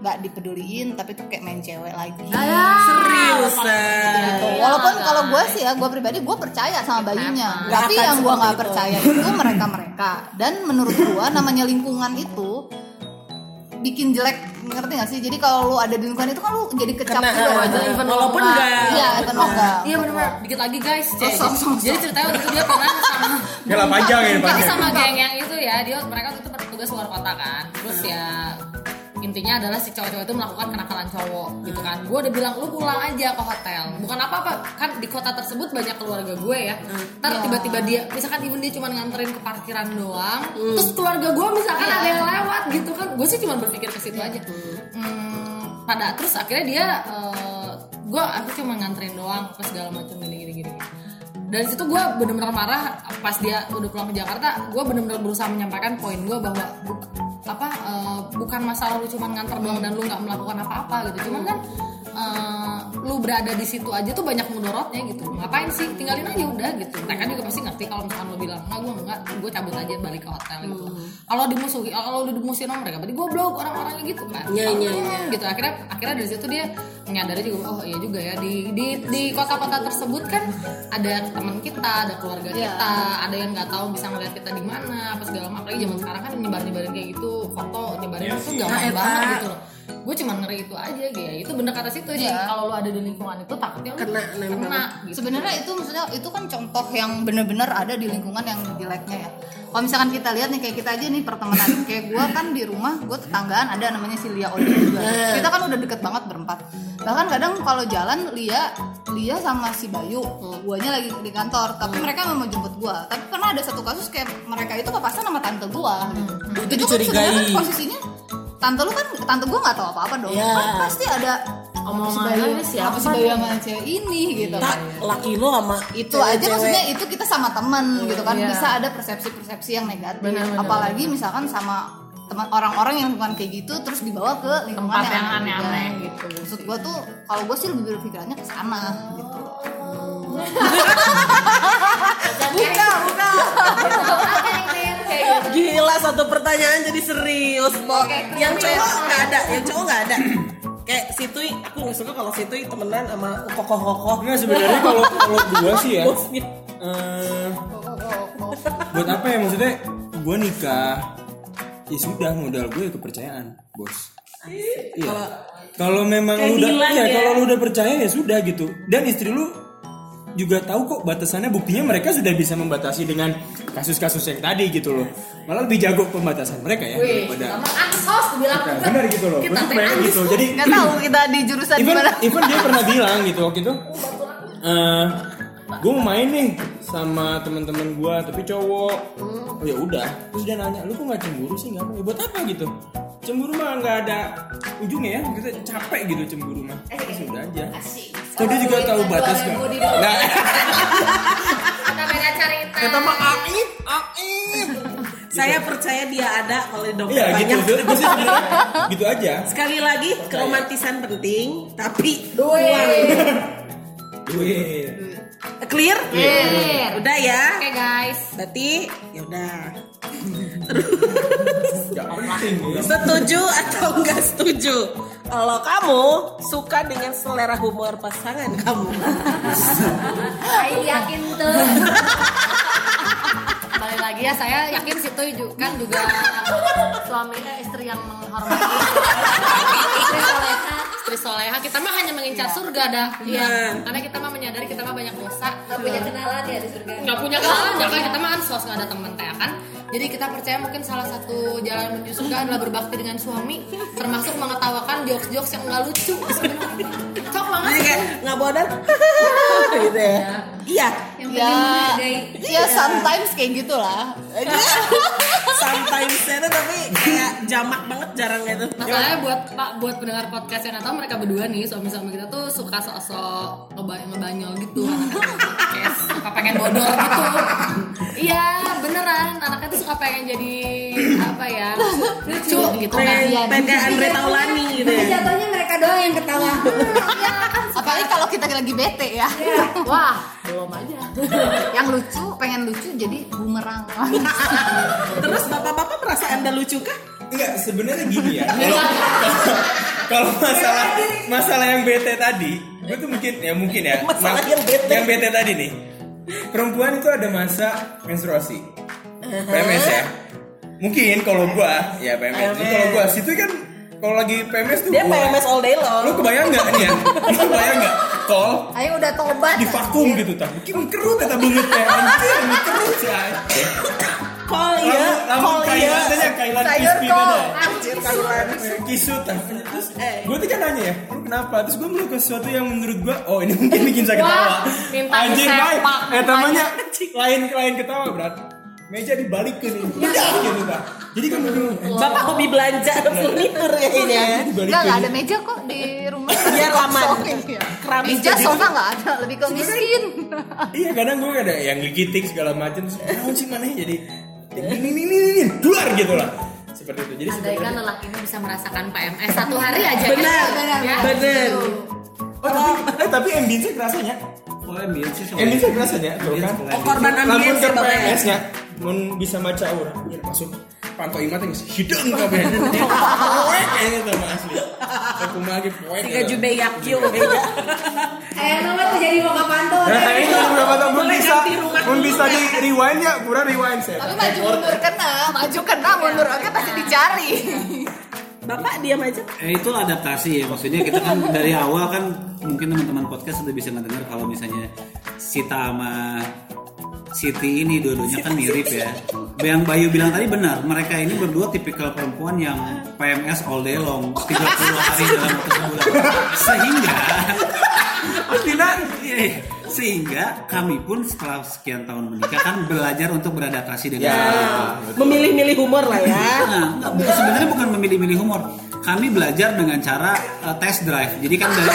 nggak dipeduliin tapi tuh kayak main cewek lagi Seriusan. gitu. Walaupun kalau gue sih ya, gue pribadi gue percaya sama bayinya. Nggak Tapi yang gue nggak itu. percaya itu mereka mereka. Dan menurut gue namanya lingkungan itu bikin jelek ngerti gak sih? Jadi kalau lu ada di lingkungan itu kan lu jadi kecap Kena, juga. eh, kan? even walaupun nggak. Iya, even enggak. Iya benar. Dikit lagi guys. Jadi, Sosok, sosok. jadi ceritanya waktu itu dia pernah sama Gila panjang Tapi panjang. sama geng yang itu ya, dia mereka itu bertugas luar kota kan. Terus ya intinya adalah si cowok-cowok itu melakukan kenakalan cowok gitu kan. Gue udah bilang lu pulang aja ke hotel. Bukan apa-apa kan di kota tersebut banyak keluarga gue ya. Ntar tiba-tiba dia, misalkan even dia cuma nganterin ke parkiran doang. Terus keluarga gue misalkan ada yang lewat gitu kan. Gue sih cuma berpikir ke situ aja. Hmm, pada terus akhirnya dia gue aku cuma nganterin doang pas segala macam gini gini gini dari situ gue bener-bener marah pas dia udah pulang ke Jakarta gue bener-bener berusaha menyampaikan poin gue bahwa apa eh, bukan masalah lu cuma nganter doang dan lu nggak melakukan apa-apa gitu. Cuman kan eh, lu berada di situ aja tuh banyak mudorotnya gitu. Ngapain sih? Tinggalin aja udah gitu. Mereka juga pasti ngerti kalau misalkan lu bilang nggak gue nggak gue cabut aja balik ke hotel gitu. Kalau dimusuhi kalau lu dimusuhin sama mereka berarti gue blok orang-orangnya gitu kan. Iya, iya, iya. gitu. Akhirnya akhirnya dari situ dia menyadari juga oh iya juga ya. Di di di kota-kota tersebut kan ada teman kita ada keluarga kita ada yang nggak tahu bisa ngeliat kita di mana apa segala macam. Apalagi zaman sekarang kan nyebar nyebarin kayak gitu foto nyebarin itu gampang Nah, banget gitu loh gue cuma ngeri itu aja gitu ya itu bener kata situ sih Iya. kalau lu ada di lingkungan itu takutnya lu Kena, nempel. kena gitu. Sebenarnya itu maksudnya itu kan contoh yang bener-bener ada di lingkungan yang jeleknya ya. Kalau misalkan kita lihat nih kayak kita aja nih pertemanan kayak gue kan di rumah gue tetanggaan ada namanya si Lia Oli juga. Kita kan udah deket banget berempat. Bahkan kadang kalau jalan Lia Lia sama si Bayu, guanya lagi di kantor, tapi mereka memang mau jemput gua. Tapi pernah ada satu kasus kayak mereka itu papasan sama tante gua. gitu. Itu kan dicurigai. sebenarnya posisinya tante lu kan tante gua nggak tahu apa-apa dong. Iya. Kan pasti ada Omongan ini siapa apa si Bayu sama cewek ini gitu Tak, laki lu sama itu cewek-cewek. aja maksudnya itu kita sama teman gitu kan Iya. bisa ada persepsi-persepsi yang negatif Benar-benar. apalagi misalkan sama teman orang-orang yang bukan kayak gitu terus dibawa ke lingkungan Tempat yang aneh-aneh gitu. maksud gua tuh kalau gua sih lebih berpikirannya ke sana gitu buka buka gila satu pertanyaan jadi serius Bo. yang cowok nggak ada yang cowok nggak ada. Kayak situi aku nggak suka kalau situi temenan sama kokoh-kokoh. Enggak sebenarnya kalau kalau gua sih ya eh, buat apa ya? Maksudnya gua nikah ya sudah modal gue ya kepercayaan bos. Iya. Kalau memang lu udah ya ya. kalau lu udah percaya ya sudah gitu. Dan istri lu juga tahu kok batasannya. Buktinya mereka sudah bisa membatasi dengan kasus-kasus yang tadi gitu loh. Malah lebih jago pembatasan mereka ya daripada sama ansos bilang kita benar gitu loh. Gue Kita teh gitu. Jadi nggak tahu kita di jurusan even gimana. even dia pernah bilang gitu waktu itu eh gue mau main nih sama teman-teman gua tapi cowok. Oh ya udah terus dia nanya lu kok nggak cemburu sih nggak mau ya buat apa gitu? Cemburu mah nggak ada ujungnya ya kita capek gitu cemburu mah. Eh, ya sudah aja so dia juga tahu batas kan nah Kita beda cerita. kata mah aib aib Saya percaya dia ada kalau iya gitu banyak. gue sih sebenarnya gitu aja Sekali lagi keromantisan penting, tapi Duit. duit clear? Clear. Udah ya. Oke guys. Berarti ya udah. ya Setuju atau enggak setuju? Kalau kamu suka dengan selera humor pasangan kamu. Saya yakin tuh. Balik lagi ya saya yakin situ kan juga suami eh, istri yang menghormati. Istri soleha. Istri soleha kita mah hanya mengincar surga dah. Iya. Karena kita mah menyadari kita mah banyak dosa. Gak punya kenalan ya di surga. nggak punya kenalan ya kan kita mah ansos nggak ada teman teh kan jadi kita percaya mungkin salah satu jalan menuju surga adalah berbakti dengan suami termasuk mengetawakan jokes-jokes yang nggak lucu cok banget Jadi kayak nggak bodoh. gitu ya. Iya. Yang ya penting menghargai. ya sometimes kayak gitulah Sometimes itu tapi kayak jamak banget jarang gitu. Masalahnya buat pak buat pendengar podcast yang atau mereka berdua nih suami-suami kita tuh suka sok-sok ngeba- ngebanyol gitu anak-anak podcast suka pengen bodor gitu. Iya beneran anaknya tuh suka pengen jadi apa ya lucu gitu Pengen pengen kayak Andre Taulani gitu ya. jatuhnya mereka doang yang ketawa. Iya kan apalagi kalau kita lagi bete ya wah belum aja. yang lucu pengen lucu jadi bumerang Terus bapak-bapak merasa anda lucu kah? Enggak, sebenarnya gini ya. Kalau kalau masalah masalah yang bete tadi, gue tuh mungkin ya mungkin ya. Masalah ma- yang bete. Yang bete tadi nih. Perempuan itu ada masa menstruasi. PMS ya. Mungkin kalau gua ya PMS. Jadi kalau gua situ kan kalau lagi PMS tuh Dia gua- PMS all day long. Lu kebayang nggak nih ya? Lu kebayang nggak? Kol ayo udah tobat di vakum gitu tak. Mungkin kerut kata banget ya. Anjir, kerut sih. Call ya, Lalu call kailan ya. aja kailan sayur kol ada. Anjir kaluan. kisut terus Eh. gue tuh kan nanya ya lu kenapa terus gue melakukan sesuatu yang menurut gue oh ini mungkin bikin saya ketawa anjir disepak baik eh namanya lain lain ketawa berat meja dibalik ke nih udah gitu pak. Jadi kan bingung Bapak hobi belanja furnitur ya. ini ya. nggak ada meja kok di rumah. Biar aman. Kosong, iya. Keramik Meja sofa nggak ada, lebih ke miskin. iya kadang gue ada yang gigiting segala macam oh sih mana ya?" jadi ini ini ini ini keluar gitu lah. Seperti itu. Jadi Andaikan lelaki ini bisa merasakan PMS satu hari aja. Benar, Ya. benar. oh tapi eh, tapi ambience kerasanya? Oh, ambience sih ambience kerasanya? Tuh kan. Oh, korban Lamun ambience ke ya Ya? Mun bisa baca aura ya, masuk pantau imat yang hidung kabeh. Poek kayaknya tuh Mas asli aku lagi poek Tiga jube yakyu ya. Kayak nama tuh jadi mau pantau. nah ini berapa tahun mun bisa mun dulu. bisa ya. di rewind ya kurang rewind saya Tapi maju mundur kena, maju kena, mundur. Oke pasti dicari. Bapak diam aja. Eh, itu adaptasi ya. Maksudnya kita kan dari awal kan mungkin teman-teman podcast sudah bisa ngedengar kalau misalnya Sita sama Siti ini dua-duanya kan mirip ya. Yang Bayu bilang tadi benar, mereka ini berdua tipikal perempuan yang PMS all day long, 30 hari dalam waktu sebulan. Sehingga eh, sehingga kami pun setelah sekian tahun menikah kan belajar untuk beradaptasi dengan Ya. Memilih-milih humor lah ya. Nah, nggak- sebenarnya bukan memilih-milih humor. Kami belajar dengan cara uh, test drive. Jadi kan dari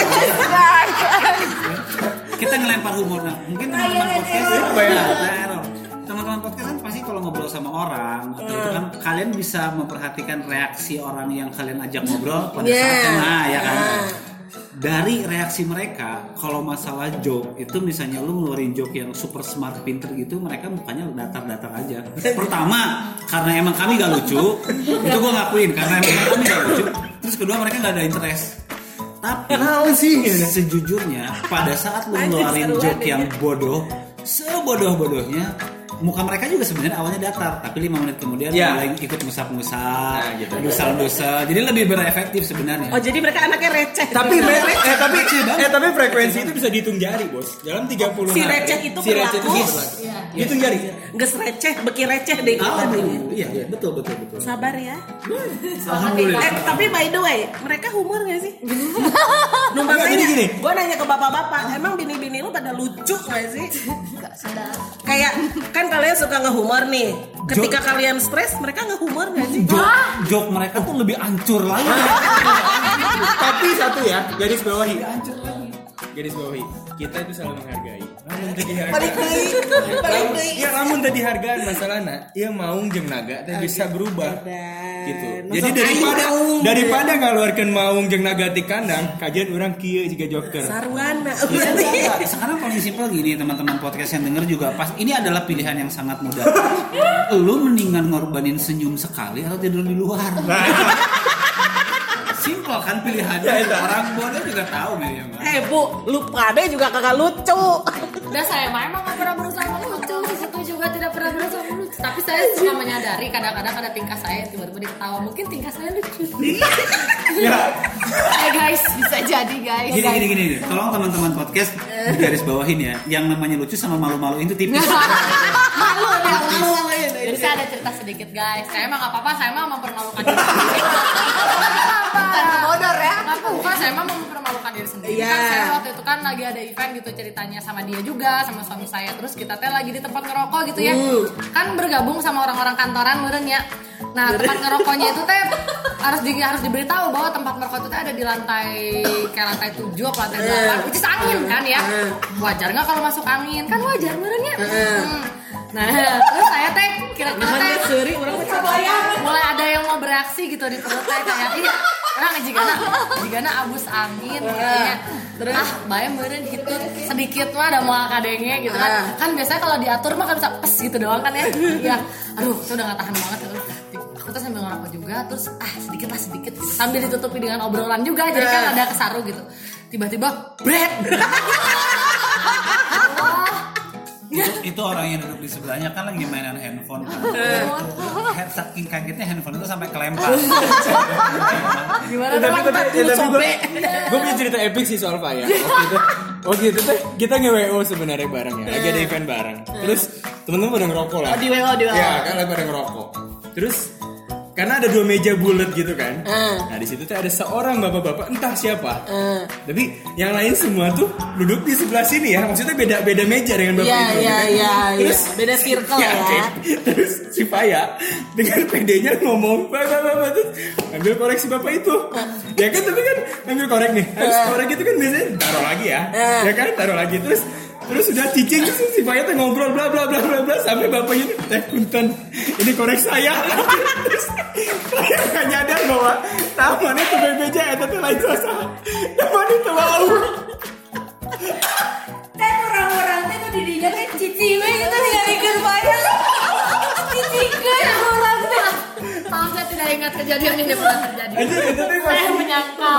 kita ngelempar humor. Nah, mungkin teman-teman podcast. Nah, nah, teman-teman podcast kan pasti kalau ngobrol sama orang atau itu kan kalian bisa memperhatikan reaksi orang yang kalian ajak ngobrol pada Yeah. saat nah ya kan. Dari reaksi mereka, kalau masalah joke itu misalnya lu ngeluarin joke yang super smart pinter gitu, mereka mukanya datar-datar aja. Pertama, karena emang kami gak lucu, itu gue ngakuin karena emang kami gak lucu. Terus kedua mereka gak ada interest. Tapi sejujurnya pada saat lu ngeluarin joke yang bodoh, sebodoh-bodohnya, muka mereka juga sebenarnya awalnya datar tapi lima menit kemudian Iya. mulai ikut ngusap-ngusap Nah, gitu. ngusap-ngusap jadi lebih berefektif sebenarnya Oh jadi mereka anaknya receh. tapi Gitu. eh tapi eh tapi frekuensi itu bisa dihitung jari bos dalam 30 Si hari. receh itu si receh itu berlaku. berlaku. dihitung jari Nges receh, beki receh deh. Kita betul. nih. iya iya betul betul betul Sabar ya. alhamdulillah Eh, tapi by the way, mereka humor gak sih? Numpang nanya, gini, gini. gue nanya ke bapak-bapak, emang bini-bini lu pada lucu gak sih? Kayak kan kalian suka ngehumor nih. Ketika kalian stres, mereka ngehumor gak sih? joke, joke mereka tuh lebih ancur lagi. Tapi satu ya garis bawahi. Garis bawahi kita itu selalu menghargai. Namun tadi hargaan deui, balik deui. ya namun tadi hargaan masalahnya ia maung jeung naga teh bisa berubah. gitu. Jadi daripada daripada ngaluarkan maung jeung naga di kandang kajian orang kieu juga joker. Sarwana. Enggak, sekarang paling simpel gini teman-teman podcast yang denger juga pas ini adalah pilihan yang sangat mudah. Lu mendingan ngorbanin senyum sekali atau tidur di luar. Simpel kan pilihannya. Orang bodoh juga tahu Miriam. Eh bu, lu pada juga kagak lucu. Udah saya mah emang gak pernah berusaha lucu di situ juga tidak pernah berusaha lucu. Tapi saya suka menyadari kadang-kadang ada tingkah saya tiba-tiba diketawa. Mungkin tingkah saya lucu. ya Eh guys, Bisa jadi guys. Gini gini gini, gini. tolong teman-teman podcast di garis bawahin ya. Yang namanya lucu sama malu-malu itu tipis. Malu dia, malu malu Jadi saya ada cerita sedikit guys. Saya emang gak apa-apa, saya emang mempermalukan sendiri. Bukan bodor ya. Gak apa-apa, saya emang mempermalukan diri sendiri. Iya. Kan saya waktu itu kan lagi ada event gitu ceritanya sama dia juga, sama suami saya. Terus kita teh lagi di tempat ngerokok gitu ya. Kan bergabung sama orang-orang kantoran meureun ya. Nah, tempat ngerokoknya itu teh harus di, harus diberitahu bahwa tempat ngerokok itu teh ada di lantai kayak lantai 7 atau lantai 8 which is angin kan ya. Wajar nggak kalau masuk angin? Kan wajar meureun ya. Hmm. Nah, terus saya teh kira-kira teh orang macam mulai ada yang mau bereaksi gitu di perut saya kayak iya orang jigana. Jigana abus angin gitu ya terus ah bayang meureun hitut sedikit mah ada mau kadenge gitu kan. Kan biasanya kalau diatur mah kan bisa pes gitu doang kan ya. Iya. Aduh saya udah gak tahan banget. Gitu aku tuh sambil ngerokok juga terus ah sedikit lah sedikit. Gitu. sambil ditutupi dengan obrolan juga jadi kan ada kesaru gitu. Tiba-tiba bread itu, itu orang yang duduk di sebelahnya kan lagi mainan handphone kan. Head- Saking kagetnya handphone itu sampai kelempar. gimana tapi dong tapi ya, tapi gue gue punya cerita epic sih soal Faya. Waktu itu waktu itu teh kita nge WO sebenarnya bareng ya. Lagi ada event bareng. Terus temen-temen pada ngerokok lah. Oh, di WO, di WO. ya kan lagi pada ngerokok. Terus karena ada dua meja bulat gitu kan. Eh. nah di situ tuh ada seorang bapak-bapak entah siapa. Tapi yang lain semua tuh duduk di sebelah sini ya. Maksudnya beda beda meja dengan bapak Iya, itu iya, kan? iya, terus iya. Beda circle ya. oke. terus si Faya dengan pedenya ngomong bapak bapak terus ambil korek si bapak itu. Ya kan tapi kan ambil korek nih. Harus korek itu kan biasanya taruh lagi ya. Ya kan taruh lagi. Terus terus sudah cicing terus si Faya tuh ngobrol bla bla bla bla bla sampai bapaknya teh punten ini korek saya. Terus saya nggak nyadar bahwa taman itu bebeja itu tuh lain sasa taman itu mau. Teh orang-orang teh nu didinya teh cicing we gitu ningalikeun bayar. Cicing ke orang teh. maaf saya tidak ingat kejadian ini pernah terjadi. Itu tuh saya menyangka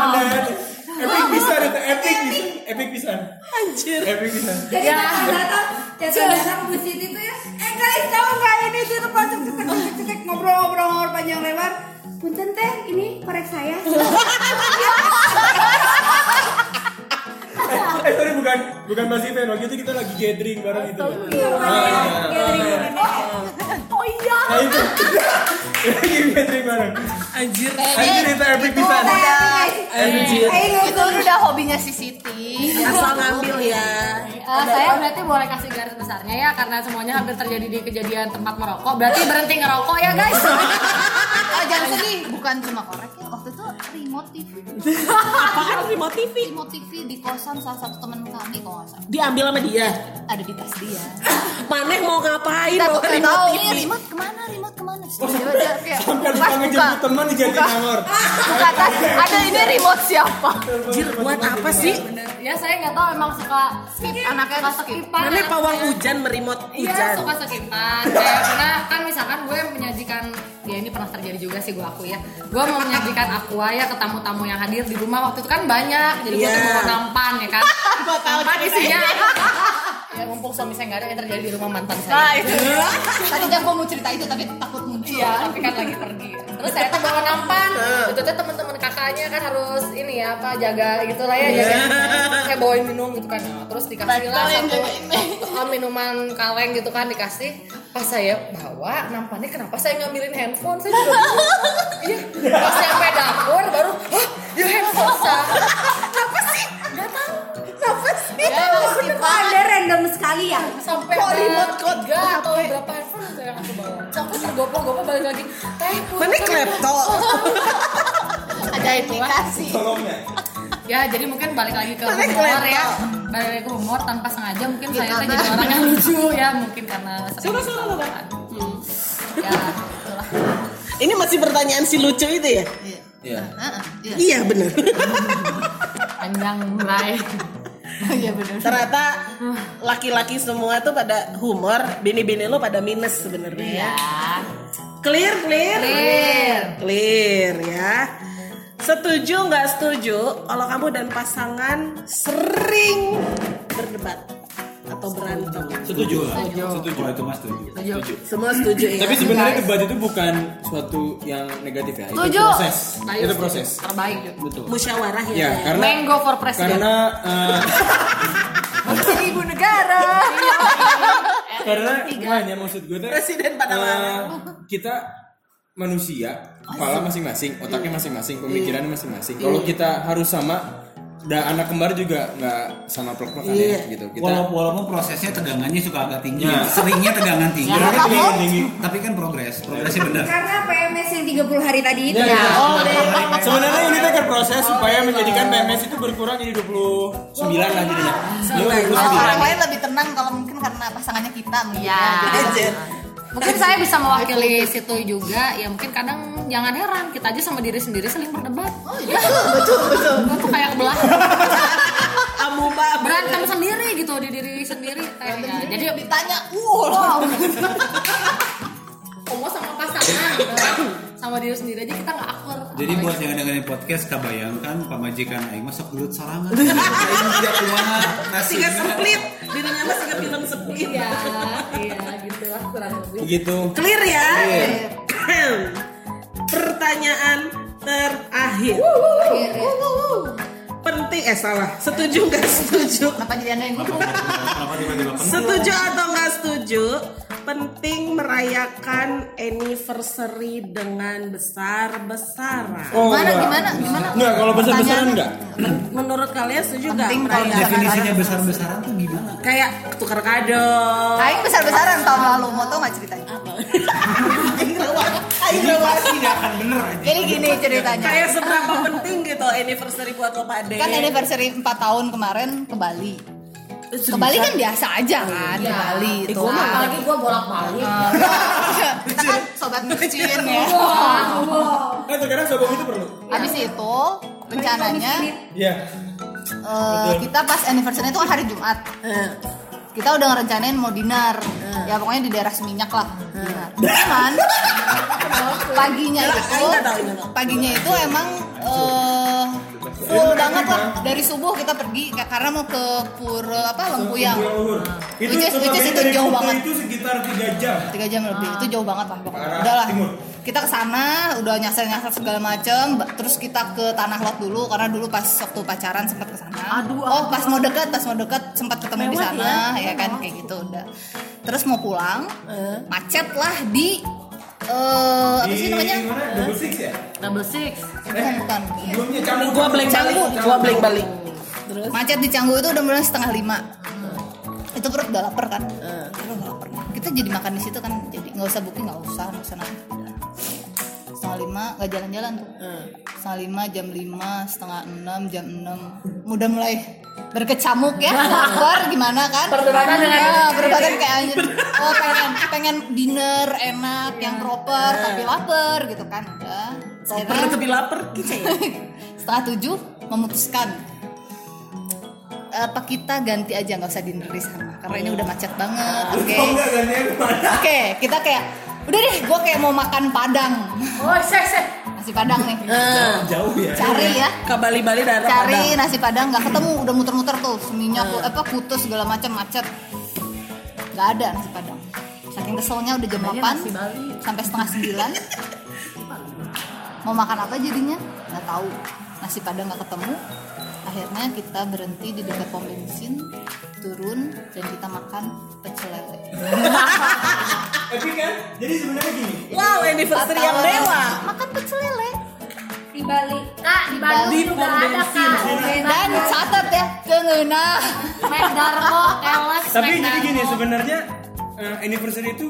Epic pisan itu epic pisan epic pisan Anjir. epic pisan Jadi datang datang datang datang Bu Siti tuh ya. Eh guys tahu nggak ini tuh tempat cek cek cek cek, cek ngobrol-ngobrol ngobrol panjang lebar. Punten teh ini korek saya. bukan bukan Mas Ivan waktu itu kita lagi gathering bareng itu Oh iya. nah itu lagi gathering bareng Anjir. anjir itu epic pisan Anjir. Itu udah hobinya si Siti. Asal ngambil ya. Eh, saya berarti boleh kasih garis besarnya ya karena semuanya hampir terjadi di kejadian tempat merokok. Berarti berhenti ngerokok ya guys. Oh, jangan sedih, bukan cuma korek ya. Remote TV. Apaan remote TV? Remote TV di kosan salah satu teman kami kalau nggak salah. Diambil sama dia. Ada di tas dia. Maneh mau ngapain? Bawa nggak remote tahu TV? ini remote ke mana, remote ke mana. Terus dia kayak sampai pas lupa buka, ngejemput teman di buka, Jatinangor buka tas. Ada ini remote siapa? Anjir, buat apa sih? ya saya nggak tahu emang suka Skip, anaknya suka skip. skipan. Maneh ya. pawang hujan merimot Iya hujan. suka sekipan kayak karena kan misalkan gue menyajikan ya ini pernah terjadi juga sih gue aku ya gue mau menyajikan aqua ya ke tamu-tamu yang hadir di rumah waktu itu kan banyak jadi gue Iya. tuh mau nampan ya kan nampan isinya ya mumpung suami saya nggak ada yang terjadi di rumah mantan saya Nah itu Tadi jam gue mau cerita itu tapi takut muncul Iya, tapi kan lagi pergi. Terus saya tuh bawa nampan. Itu tuh teman-teman kakaknya kan harus ini ya apa jaga gitu lah ya jaga. Saya bawain minum gitu kan. Terus dikasih lah satu minuman kaleng gitu kan dikasih. Pas saya bawa nampannya kenapa saya ngambilin handphone? Saya juga. Iya. Pas sampai dapur baru, hah, ya handphone saya. Kenapa sih? Gak tahu. Kenapa sih? Kok ada random sekali ya? sampai remote code tiga atau berapa handphone saya yang aku bawa sampai tergopoh-gopoh balik lagi teh Mana klepto? Ada aplikasi Tolongnya. ya jadi mungkin balik lagi ke kelihatan? ya balik lagi ke humor tanpa sengaja mungkin saya tuh jadi orang yang lucu ya mungkin karena Suruh, suruh, suruh. Hmm. ya itulah Ini masih pertanyaan si lucu itu ya? Iya. Iya bener. panjang mulai Iya bener Ternyata laki-laki semua tuh pada humor, bini-bini lo pada minus sebenarnya ya. Clear, clear, Clear. clear ya. Setuju nggak setuju kalau kamu dan pasangan sering berdebat atau berantem? Setuju lah. Setuju. Kalau itu mas setuju. Semua setuju ya. Tapi sebenarnya debat itu bukan suatu yang negatif ya. Itu Setuju. proses. Itu proses. terbaik Betul. musyawarah ya. Ya, ya. karena Mango for president karena eh, Ibu negara karena gimana ya maksud gue tuh Presiden pada eh, mana? kita manusia kepala masing-masing otaknya masing-masing pemikirannya masing-masing kalau kita harus sama dan anak kembar juga nggak sama plek-plekan Iya. ya gitu kita Walaupun, walaupun prosesnya tegangannya suka agak tinggi, Ya. seringnya tegangan tinggi. Karena tapi, tinggi, tinggi. tapi kan progres, progresnya benar. Karena PMS yang 30 hari tadi itu Ya, ya. ya. Oh Sebenarnya ini kan proses supaya menjadikan PMS itu berkurang jadi 29 lah jadinya. Orang 29. lain lebih tenang kalau mungkin karena pasangannya kita mungkin Ya. Mungkin saya bisa mewakili situ juga. Ya mungkin kadang jangan heran kita aja sama diri sendiri saling berdebat. Oh iya. Betul betul. Betul tuh kayak belah Amuba berantem sendiri gitu di diri sendiri kayak ya. jadi ditanya, wow, ngomong sama pasangan gitu. Sama diri sendiri aja kita nggak akur. Jadi buat yang dengerin podcast, kebayangkan pamajikan Aing masuk gelut sarangan. Aing tidak kumaha Siga nasibna. split, dirinya mah siga film split. ya iya gitu kurang lebih Begitu. Clear ya? Pertanyaan terakhir. Penting eh salah. Setuju nggak setuju? kenapa jadi anda yang? Setuju atau nggak setuju? Penting merayakan anniversary dengan besar-besaran. Oh, Gimana, enggak. gimana, gimana? Enggak, kalau besar-besaran enggak. Menurut kalian setuju nggak Penting kalau? Definisinya besar-besaran tuh gimana? Kayak tukar kado. Aing besar-besaran tahun lalu, mau tau gak ceritanya? Aing lewat. Aing lewat. Tidak akan bener aja. Jadi gini ceritanya Kayak seberapa penting gitu anniversary buat lo Pak? Kan anniversary 4 tahun kemarin ke Bali Ke Bali kan biasa aja kan, ke Bali Eh, itu. Gua mah apalagi gue bolak balik Kita kan sobat micin ya. Kan terkadang sobong itu perlu. Habis itu rencananya Iya. eh, kita pas anniversary itu kan hari Jumat. Kita udah ngerencanain mau dinner. Ya pokoknya di daerah Seminyak lah. Dinner cuman paginya itu paginya itu emang eh, full banget lah. Dari subuh kita pergi ka- karena mau ke pura apa Lempuyang Itu Which is- which is notabene itu dari jauh banget. Itu sekitar 3 jam. tiga jam lebih. Itu jauh banget lah pokoknya udahlah. timur. kita ke sana udah nyasar nyasar segala macem. Terus kita ke tanah lot dulu karena dulu pas waktu pacaran sempat ke sana. Oh pas mau deket pas mau deket sempat ketemu di sana ya. kan? Kayak gitu udah. Terus mau pulang macet lah di eh apa sih Di namanya mana? Double six ya? double six bukan bukan Sebelumnya Canggu. Gua blank balik. Gua blank balik. macet di Canggu itu udah mulai setengah lima itu perut udah lapar kan udah lapar kita jadi makan di situ kan jadi nggak usah booking nggak usah nggak usah nanya. Setengah lima nggak jalan-jalan tuh. Setengah lima jam lima setengah enam jam enam. Udah mulai berkecamuk ya lapar gimana kan? Perdebatan dengan- ya, perdebatan kayak anjir oh pengen pengen dinner enak yang proper tapi lapar gitu kan. Udah. Proper tapi lapar gitu ya. setengah tujuh memutuskan. Apa kita ganti aja nggak usah dinner di sana karena ini udah macet banget. Oke. Oh enggak gantian ke mana? oke kita kayak udah deh gue kayak mau makan padang. Oh seh seh. Nasi padang nih. Jauh ya. cari ya. Ke Bali-Bali daerah cari Padang. nasi padang nggak ketemu udah muter-muter tuh. Seminyak apa putus segala macam macet. Nggak ada nasi padang. Saking keselnya udah jam 8 sampai setengah 9 mau makan apa jadinya? Nggak tahu. Nasi padang nggak ketemu akhirnya kita berhenti di dekat pom bensin turun dan kita makan pecel lele Tapi kan, jadi sebenarnya gini. Wow, anniversary yang dewa. makan pecel lele Di Bali. Kak, di Di juga ada kak. dan catat ya kengena Mek Darmo, Keles, Tapi jadi gini sebenarnya eh, anniversary itu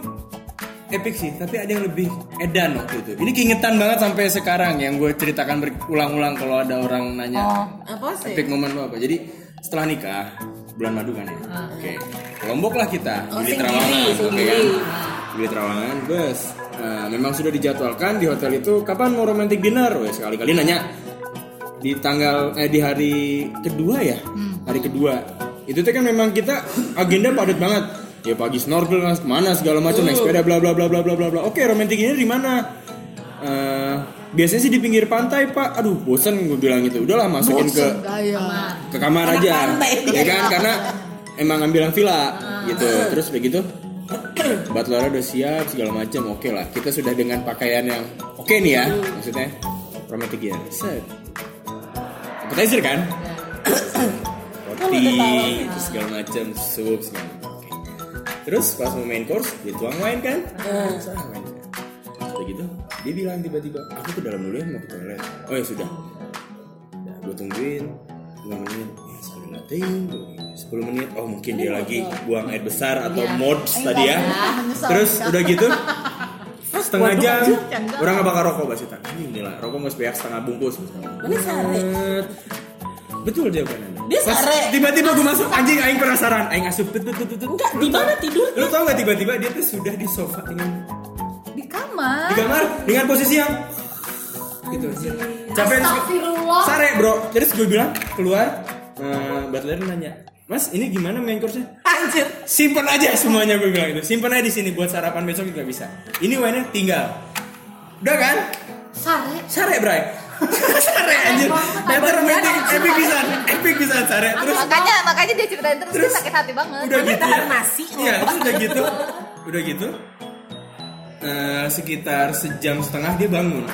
epic sih, tapi ada yang lebih edan waktu itu. Ini keingetan banget sampai sekarang yang gue ceritakan berulang-ulang kalau ada orang nanya Apa sih? epic momen lo apa. Jadi setelah nikah bulan madu kan ya. Oke. Lombok lah kita, Oh, sendiri, terawangan, oke sendiri. kan? Beli terawangan, bus. Nah, memang sudah dijadwalkan di hotel itu kapan mau romantic dinner? Wes sekali-kali nanya di tanggal eh di hari kedua ya hari kedua itu tuh kan memang kita agenda padat banget ya pagi snorkel mana segala macam naik sepeda bla bla bla bla bla bla. Bla oke romantis ini di mana? Eh, biasanya sih di pinggir pantai pak. Aduh bosen gue bilang gitu. Udahlah masukin ke ke kamar aja. ya kan karena emang ngambil villa gitu. Terus udah gitu butler udah siap segala macam. Oke lah kita sudah dengan pakaian yang oke nih ya maksudnya. Romantic ya. Set. Appetizer kan? Roti terus segala macam sup segala macam. Terus pas mau main course dituang wine kan? Sah, wine. udah gitu dia bilang tiba-tiba aku ke dalam dulu ya mau ke toilet. Oh ya sudah. Ya, gue tungguin 5 menit ya, sambil nothing 10 menit. Oh mungkin dia lagi buang air besar atau mods tadi ya. terus udah gitu setengah jam orang nggak bakal rokok bahasa ini lah rokok mau sebanyak setengah bungkus. Betul jawabannya Dia sare. tiba-tiba gue masuk anjing aing penasaran. Aing asup tut tut tut Enggak, di mana tidur? lu tau gak tiba-tiba dia tuh sudah di sofa dengan di kamar. Di kamar dengan posisi yang gitu capek terus Astagfirullah. sare bro. Terus gue bilang keluar. Eh, butler nanya mas ini gimana main course-nya? Anjir. simpan aja semuanya gue bilang itu simpan aja di sini buat sarapan besok juga bisa. Ini wine tinggal. Udah kan? Sare. sare bray sare anjir. ternyata romantic epic bisa epic bisa sare. Terus makanya makanya dia ceritain terus, dia sakit hati banget. udah gitu. ya nasi, iya terus udah gitu. Udah gitu. Eh, sekitar sejam setengah dia bangun.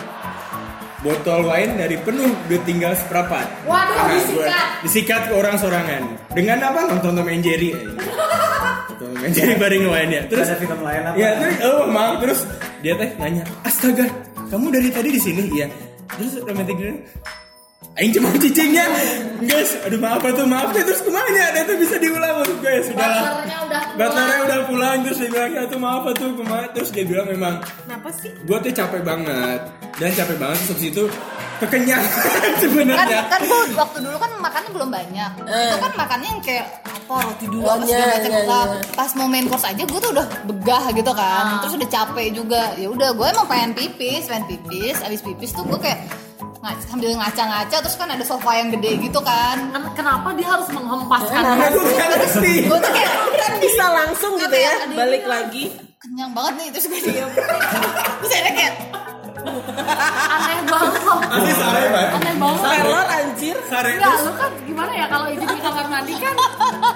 Botol wine dari penuh udah tinggal seperempat. Waduh, Nah, disikat. gua- disikat ke orang sorangan. Dengan apa? Nonton Tom and Jerry. Nonton Tom and Jerry bareng wine ya terus ada film lain apa? Ya terus oh maaf. Terus dia teh nanya astaga kamu dari tadi di sini? Iya terus romantic dinner Aing cuma cicingnya. Guys, aduh maaf tuh maaf Terus ke mana? Ya Dia tuh bisa diulang Maksud gue ya sudah Butlernya udah pulang. Butlernya udah pulang Terus dia bilang ya tuh maaf tuh ke mana? Terus dia bilang memang Kenapa sih? Gue tuh capek banget. Dan capek banget Terus habis itu Kekenyangan kan sebenarnya. Kan gue waktu dulu kan makannya belum banyak. Itu kan makannya yang kayak apa roti dulu Oh, apa iya, segala macam iya, iya. pas mau main course aja gue tuh udah begah gitu kan. Terus udah capek juga. Ya udah gue emang pengen pipis pengen pipis. Abis pipis tuh gue kayak sambil ngaca-ngaca terus kan ada sofa yang gede gitu kan. Ken- Kenapa dia harus menghempaskan? Karena gue gak ngerti. gue tuh kayak Kan bisa langsung gitu ya, balik lagi. kenyang banget nih terus gue diem terus ada kayak aneh banget. Loh. Pasti sare banget Aneh banget. Pelor Sare Enggak, lu kan gimana ya kalau izin di kamar mandi kan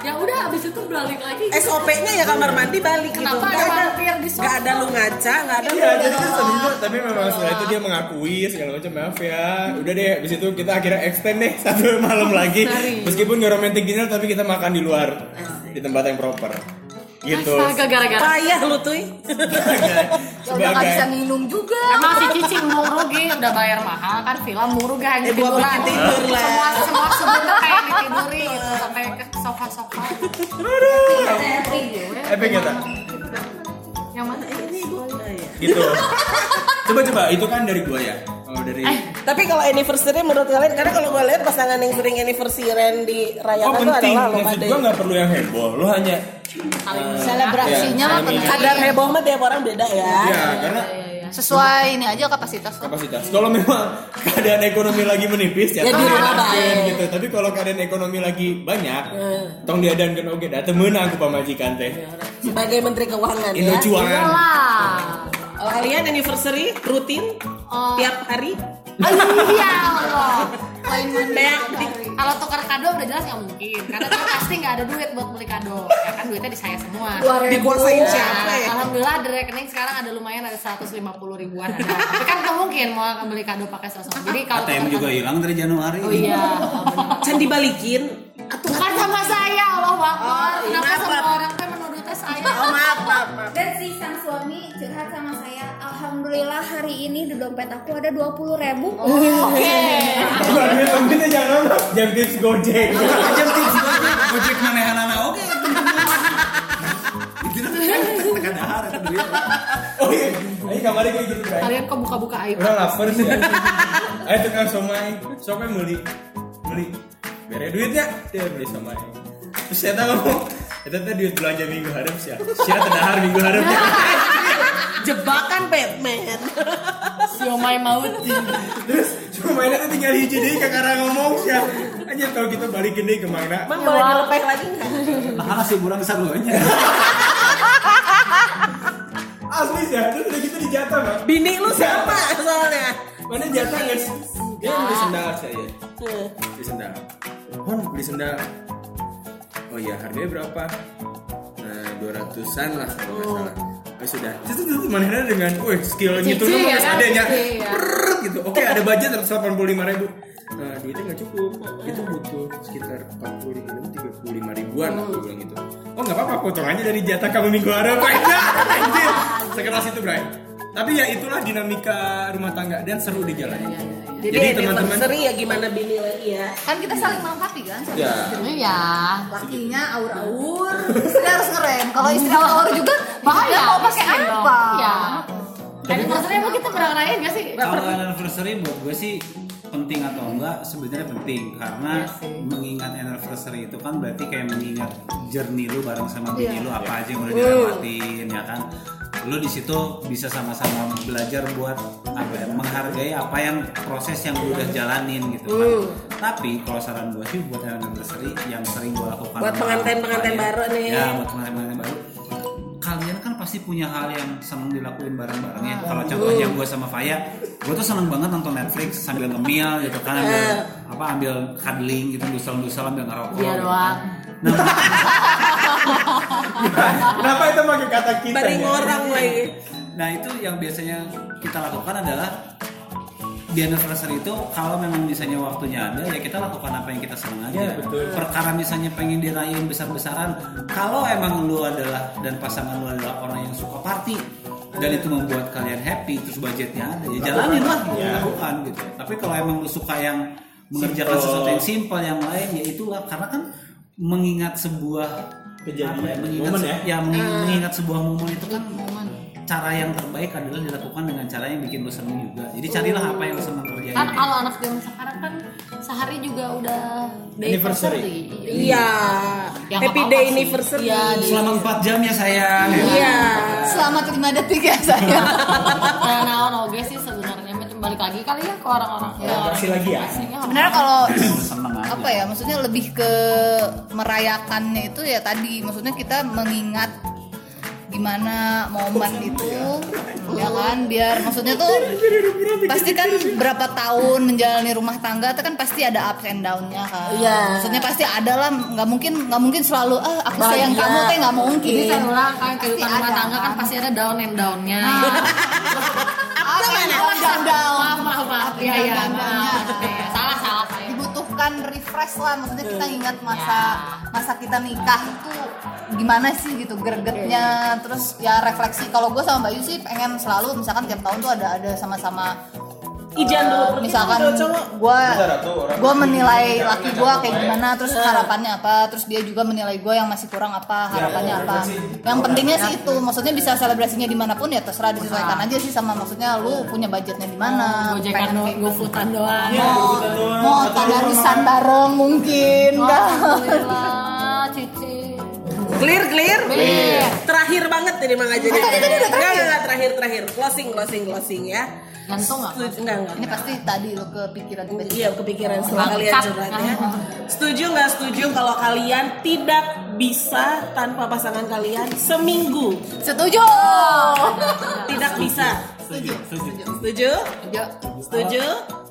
ya udah abis itu balik lagi. SOP-nya ya kamar mandi balik gitu. Kenapa ada Nggak vampir di? Nggak ada lu ngaca, nggak ada Iya jadi habis itu Tapi memang setelah itu dia mengakui Segala macam. Maaf ya. Udah deh Habis itu kita akhirnya extend deh Satu malam lagi. Meskipun gak romantic dinner Tapi kita makan di luar Di tempat yang proper Gitu. Astaga gara-gara. Payah lu tuh. ya udah nggak bisa minum juga. Emang si cicing mau rugi udah bayar mahal kan film mau rugi hanya Eh, tiduran. tidur lah. semua semua sebelumnya kayak ditiduri gitu sampai ke sofa sofa Epic ya tak? yang mana? Gitu. Coba coba Itu kan dari gua ya Oh dari Tapi kalau anniversary menurut kalian, karena kalau gue lihat pasangan yang sering anniversary di Oh rayakan itu penting adalah lo Maksud pada gua gak perlu yang heboh Lo hanya selebrasinya Iya, mah saling penting kadar heboh mah tiap orang beda ya. Ya karena sesuai ini aja kapasitas kapasitas. Kalau memang keadaan ekonomi lagi menipis ya, Ya, di rumah enakeun bae. gitu. Tapi kalau keadaan ekonomi lagi banyak, tong diadankeun oge da teu meunang aku pamajikan teh. Sebagai menteri keuangan Indo ya. cuan. Oh, kalian anniversary rutin Oh. tiap hari? Aduh ya Allah Lain Kayak di- kalau tukar kado udah jelas nggak mungkin karena dia pasti nggak ada duit buat beli kado ya kan duitnya di saya semua Dikuasain Nah, siapa ya? Alhamdulillah ada rekening sekarang ada lumayan ada 150 ribuan ada. Tapi kan nggak mungkin mau beli kado pakai sosok. Jadi kalau ATM juga hilang dari Januari Oh iya. Can dibalikin? Bukan sama saya, Allah Akbar. Oh, iya, Kenapa semua maaf. orang teh saya? Oh maaf, maaf, maaf. Dan si sang suami curhat sama saya, Alhamdulillah hari ini di dompet aku ada 20 ribu. Oke. Tapi temennya jangan jam tips gojek. jam tips gojek gojek manehana oke itu kan dahar Oh iya, ini kabarnya kayak gitu kan. Kalian kok buka-buka aib? Orang lapar sih. Ayo tukang somai, somai beli, beli. Bere duitnya, dia beli somai. Terus saya tahu itu duit belanja minggu harap sih. Siapa terdahar minggu harap. Jebakan Batman. Siomay maut. Terus cuma mainnya tuh tinggal hiji deh kakak ngomong sih. Aja kalau kita balikin deh ke mana. Bang boleh dilepeh lagi nggak? nah sih kurang besar lu aja Asli sih, terus udah gitu dijatah bang. Bini lu siapa soalnya? Mana jatah guys? Dia beli sendal saya. Beli sendal. Hon beli sendal. Oh iya harganya berapa? Nah dua ratusan lah kalau nggak salah. Oh sudah. Itu tuh mana dengan, wih skill gitu ya harus kan? adanya. Cici, ya. Prrrt, gitu. Oke ada budget 185 lima ribu. Nah duitnya nggak cukup. Itu butuh sekitar 40 ribu, 35 ribuan Hmm. aku bilang gitu. Oh nggak apa-apa, potong aja dari jatah kamu minggu harap. Anjir, sekeras itu Bray. Tapi ya itulah dinamika rumah tangga dan seru di jalannya. Iya, Jadi, Jadi teman-teman anniversary ya gimana bini lagi ya? kan kita saling melengkapi kan Ya. Iya. lakinya aur-aur istri harus ngerem kalau istri aur juga Bahaya. mau pakai dong. apa Iya. Anniversary emang kita pernah ngerayain gak sih? kalau anniversary buat gue sih penting atau enggak sebenarnya penting karena mengingat anniversary itu kan berarti kayak mengingat journey lu bareng sama bini lu apa aja yang udah dilewatin ya kan lu di situ bisa sama-sama belajar buat apa ya, menghargai apa yang proses yang lu udah jalanin gitu kan. Tapi kalau saran gue sih buat anniversary yang sering gue lakukan Buat pengantin-pengantin klien, baru nih. Ya, buat pengantin-pengantin baru. Kalian kan pasti punya hal yang seneng dilakuin bareng-bareng ya. Kalau contohnya gue sama Faya, gue tuh seneng banget nonton Netflix sambil ngemil gitu kan, ambil apa ambil cuddling gitu, dusel-dusel ambil ngerokok. Iya gitu doang. kan. Nah, Kenapa itu pakai kata kita? Bareng ya? orang lagi. Nah itu yang biasanya kita lakukan adalah di anniversary itu kalau memang misalnya waktunya ada ya kita lakukan apa yang kita senang aja. Ya, betul. Perkara misalnya pengen dirayain besar-besaran, kalau emang lu adalah dan pasangan lu adalah orang yang suka party dan itu membuat kalian happy terus budgetnya ada ya jalanin lah Ya. lakukan gitu. Tapi kalau emang lu suka yang mengerjakan Simple. sesuatu yang simpel yang lain ya itulah karena kan mengingat sebuah Kejadian, ya, mengingat momen se- ya? ya mengingat, mengingat sebuah momen itu kan cara yang terbaik adalah dilakukan dengan cara yang bikin lu seneng juga. Jadi carilah apa yang lu seneng kerjain. Kan kalau anak zaman sekarang kan sehari juga udah day Anniversary. Iya. Ya, Happy day anniversary. Iya, di- Selama 4 jam ya sayang. Iya. selamat lima detik ya saya Nah, naon oge sih sebenarnya Macam balik lagi kali ya ke orang-orang ke orang Kasih lagi ya. sebenarnya kalau apa ya maksudnya lebih ke merayakannya itu ya tadi maksudnya kita mengingat gimana momen itu ya kan biar maksudnya tuh pasti kan berapa tahun menjalani rumah tangga itu kan pasti ada ups and downnya kan Iya. maksudnya pasti ada lah nggak mungkin nggak mungkin selalu ah aku sayang Bahagia. kamu teh nggak mungkin saya ulang kan Pasti kehidupan rumah ada, tangga kan kan. pasti ada down and downnya. up and down down down Maaf maaf maaf. Iya iya maaf. Dibutuhkan refresh lah maksudnya kita ingat masa masa kita nikah itu gimana sih gitu gregetnya terus ya refleksi. Kalau gue sama Mbak Yu sih pengen selalu misalkan tiap tahun tuh ada ada sama-sama Ijan dulu. misalkan Itu cowok. gue gue menilai laki gue kayak gimana terus harapannya apa terus dia juga menilai gue yang masih kurang apa harapannya apa yang pentingnya sih itu maksudnya bisa selebrasinya di mana pun ya terserah disesuaikan aja sih sama maksudnya lu punya budgetnya di mana Gojekan do, kayak gofutan doang. mau mau tadarusan bareng mungkin kan Alhamdulillah, Cici. Clear, clear. Clear. Terakhir banget ini Mang Aja. Oh, tadi, tadi udah Enggak, terakhir. enggak, enggak, terakhir, terakhir. Closing, closing, closing ya. Gantung nggak? Setuju, enggak, enggak. ini pasti tadi lo kepikiran tiba-tiba Iya kepikiran setelah Angkat. kalian curhat ya. Setuju nggak setuju kalau kalian tidak bisa tanpa pasangan kalian seminggu? setuju Tidak bisa. setuju Setuju. Setuju? setuju Setuju?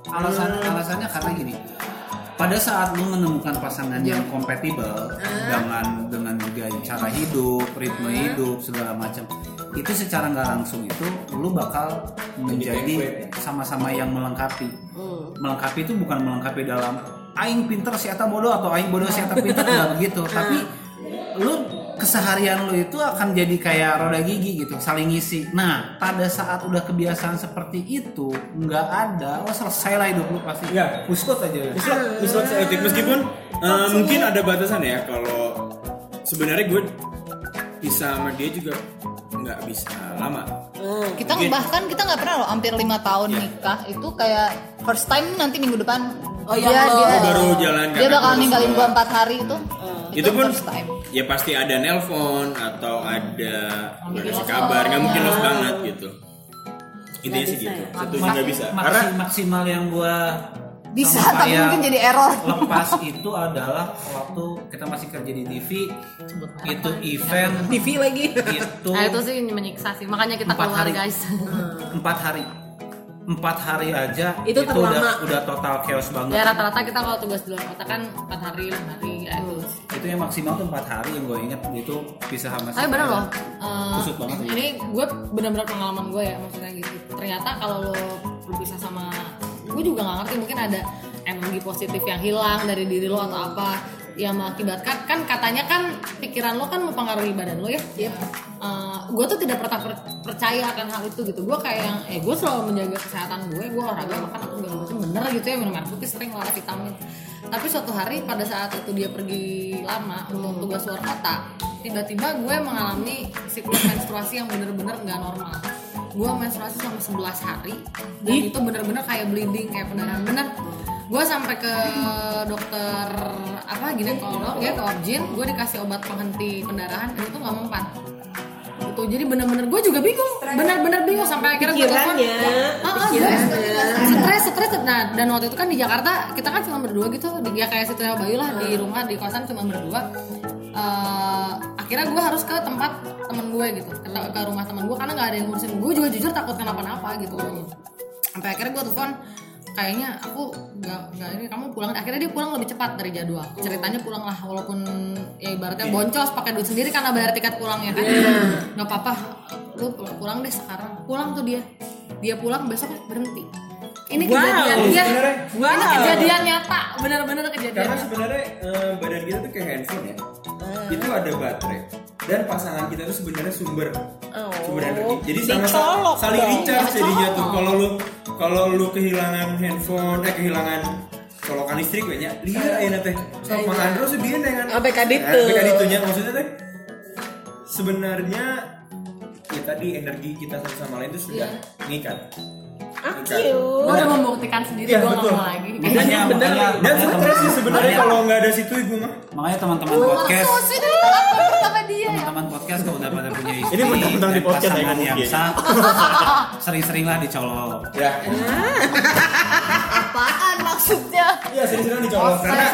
Alasan alasannya karena gini. pada saat lu menemukan pasangan yang kompatibel dengan dengan juga cara hidup, ritme hidup segala macam, itu secara nggak langsung itu lu bakal menjadi sama-sama yang melengkapi. Melengkapi itu bukan melengkapi dalam aing pinter si eta bodoh atau aing bodoh si eta pinter nggak begitu, tapi lu keseharian lu itu akan jadi kayak roda gigi gitu saling ngisi. Nah pada saat udah kebiasaan seperti itu nggak ada oh selesai lah hidup lu pasti. Ya. kusut aja. Muslak, muslak seetik. Meskipun eh, mungkin ada batasan ya kalau sebenarnya gue bisa sama dia juga nggak bisa lama. kita Mungkin. bahkan kita nggak pernah loh hampir lima tahun Iya. nikah itu kayak first time nanti minggu depan Oh, dia iya, lo. dia, Baru jalan dia bakal ninggalin gua empat hari itu Itu pun first time ya pasti ada nelpon atau ada ngasih kabar nggak mungkin love banget gitu. Intinya sih gitu. Satu sih nggak bisa. Karena Maksi- maksimal yang gua bisa tapi mungkin jadi error lepas itu adalah waktu kita masih kerja di TV itu event TV lagi. itu Nah itu sih menyiksa sih, makanya kita Empat keluar hari. guys. empat hari empat hari aja Itu udah terlama. udah total chaos banget ya rata-rata kita kalau tugas di luar kota kan 4 hari, 5 hari ya itu. itu yang maksimal tuh empat hari yang gue inget itu bisa sama Tapi bener loh, Kusut banget ya. ini gue bener-bener pengalaman gue ya maksudnya gitu. Ternyata kalau lo berpisah sama, gue juga nggak ngerti mungkin ada energi positif yang hilang dari diri lo atau apa yang mengakibatkan kan katanya kan pikiran lo kan mempengaruhi badan lo ya. gue tuh tidak pernah per- percaya akan hal itu gitu. Gue kayak yang, eh gue selalu menjaga kesehatan gue, gue olahraga makan aku segala macam bener gitu ya minum air putih sering olahraga vitamin. Tapi suatu hari pada saat itu dia pergi lama untuk tugas luar kota, tiba-tiba gue mengalami siklus menstruasi yang bener-bener nggak normal. Gue menstruasi selama 11 hari. Dan itu bener-bener kayak bleeding kayak pendarahan. Bener. Gue sampai ke dokter apa ginekolog ya ke objin, gue dikasih obat penghenti pendarahan dan itu nggak mempan. Itu jadi bener-bener gue juga bingung, bener-bener bingung. Sampai akhirnya gue telepon. Ah, ah, stres stres nah dan waktu itu kan di Jakarta kita kan cuma berdua gitu. Di- ya kayak situ Bayu lah di rumah di kosan cuma berdua Eh, akhirnya gue harus ke tempat temen gue gitu. Ke, ke rumah temen gue karena nggak ada yang ngurusin. Gue juga jujur takut kenapa-napa gitu. Sampai akhirnya gue telepon kayaknya aku nggak nggak ini kamu pulang. Akhirnya dia pulang lebih cepat dari jadwal. Ceritanya pulang lah walaupun ya ibaratnya boncos pakai duit sendiri karena bayar tiket pulangnya kan. Nggak apa-apa lu pulang deh sekarang. Pulang tuh dia. Dia pulang besok berhenti ini Wow, kejadian dia sebenarnya. Wow. ini kejadian nyata bener-bener kejadian karena sebenarnya eh, badan kita tuh kayak handphone ya. Itu ada baterai dan pasangan kita tuh sebenarnya sumber sumber energi. Jadi sama Dicolok saling recharge jadinya tuh. Kalau lu kalau lu kehilangan handphone, eh kehilangan colokan listrik banyak lihat aja teh so mangandro sih dia dengan Sampai ka ditu. sampai ka ditunya maksudnya teh sebenarnya ya tadi energi kita satu sama lain itu sudah mengikat Aku. gue udah membuktikan sendiri Iya, gue nggak mau lagi. Makanya makanya dan stres sih sebenarnya. kalau nggak ada situ gue mah. Makanya teman-teman podcast. ya teman-teman podcast kalau udah pada punya istri Ini mentang-mentang di podcast ya, pasangan ngomong yang sah sering-seringlah dicolok. Ya. Apaan maksudnya? Iya sering-sering dicolok. Karena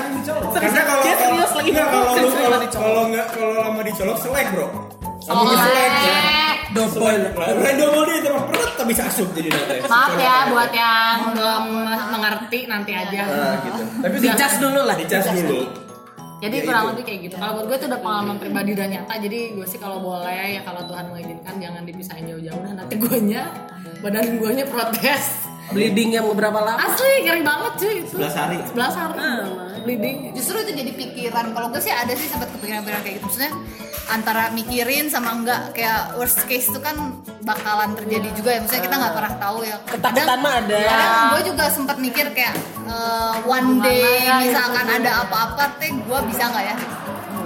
karena kalau kalau kalau dicolok. kalau nggak kalau lama dicolok selek bro Sambungin selek ya. Double. Dia terus perut tak bisa asup jadi nanti. maaf ya buat yang belum mengerti nanti aja Nah, gitu. Tapi Dicas dulu lah. Dicas dulu. Jadi Ya, kurang itu. lebih kayak gitu. Kalau buat gue itu udah pengalaman pribadi dan nyata. Jadi gue sih kalau boleh ya kalau Tuhan mengizinkan jangan dipisahin jauh-jauh. Nah, nanti guanya badan guanya protes. Bleeding yang beberapa lama. Asli ngeri banget cuy itu. 11 hari 11 hari bleeding. justru itu jadi pikiran kalau gue sih ada sih sempat kepikiran-pikiran kayak gitu maksudnya antara mikirin sama enggak kayak worst case itu kan bakalan terjadi juga ya maksudnya kita nggak pernah tahu ya Ketakutan mah ada. kadang gue juga sempat mikir kayak eh, one day ya, misalkan ada apa-apa teh gue bisa nggak ya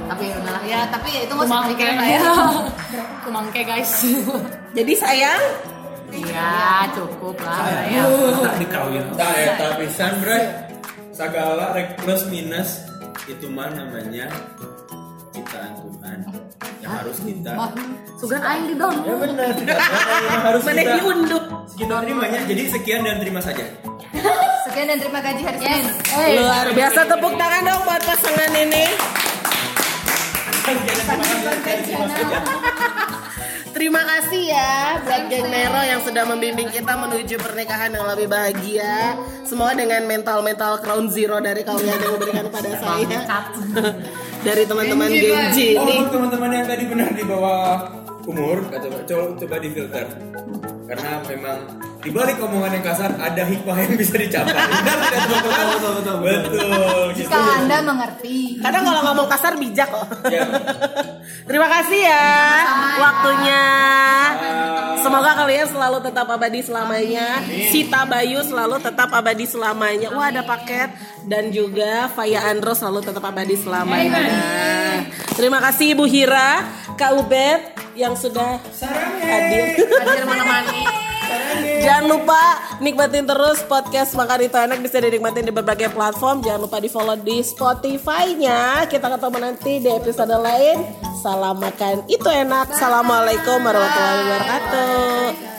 Tapi ya udahlah. ya tapi itu nggak usah pikirin lah ya Kumangke guys. Jadi sayang, Iya, cukup lah. Ya. tak dikawin Tak eta pisan bre. Segala rek plus minus itu mah namanya ciptaan Tuhan. Yang harus kita Sugan aing di down. ya benar tidak yang harus mana kita diunduh. kita terimanya. Jadi sekian dan terima saja. Sekian dan terima gaji hari Senin. Luar biasa tepuk tangan dong buat pasangan ini. Terima kasih ya buat geng Nero yang sudah membimbing kita menuju pernikahan yang lebih bahagia. Semua dengan mental-mental crown zero dari kalian yang memberikan pada saya. dari teman-teman geng J Oh, untuk teman-teman yang tadi benar di bawah umur, coba coba, coba difilter. Karena memang di balik omongan yang kasar ada hikmah yang bisa dicapai. Benar tidak teman-teman? Betul, betul, Betul. gitu. Jika anda mengerti Kadang kalau ngomong kasar bijak kok. Ya. Terima kasih ya waktunya. Semoga kalian selalu tetap abadi selamanya. Sita Bayu selalu tetap abadi selamanya. Wah ada paket dan juga Faya Andro selalu tetap abadi selamanya. Terima kasih Ibu Hira, Kak Ubed yang sudah hadir. Hadir menemani. Jangan lupa nikmatin terus podcast Makan Itu Enak bisa dinikmatin di berbagai platform. Jangan lupa di follow di Spotify-nya. Kita ketemu nanti di episode lain. Salam makan itu enak. Assalamualaikum warahmatullahi wabarakatuh.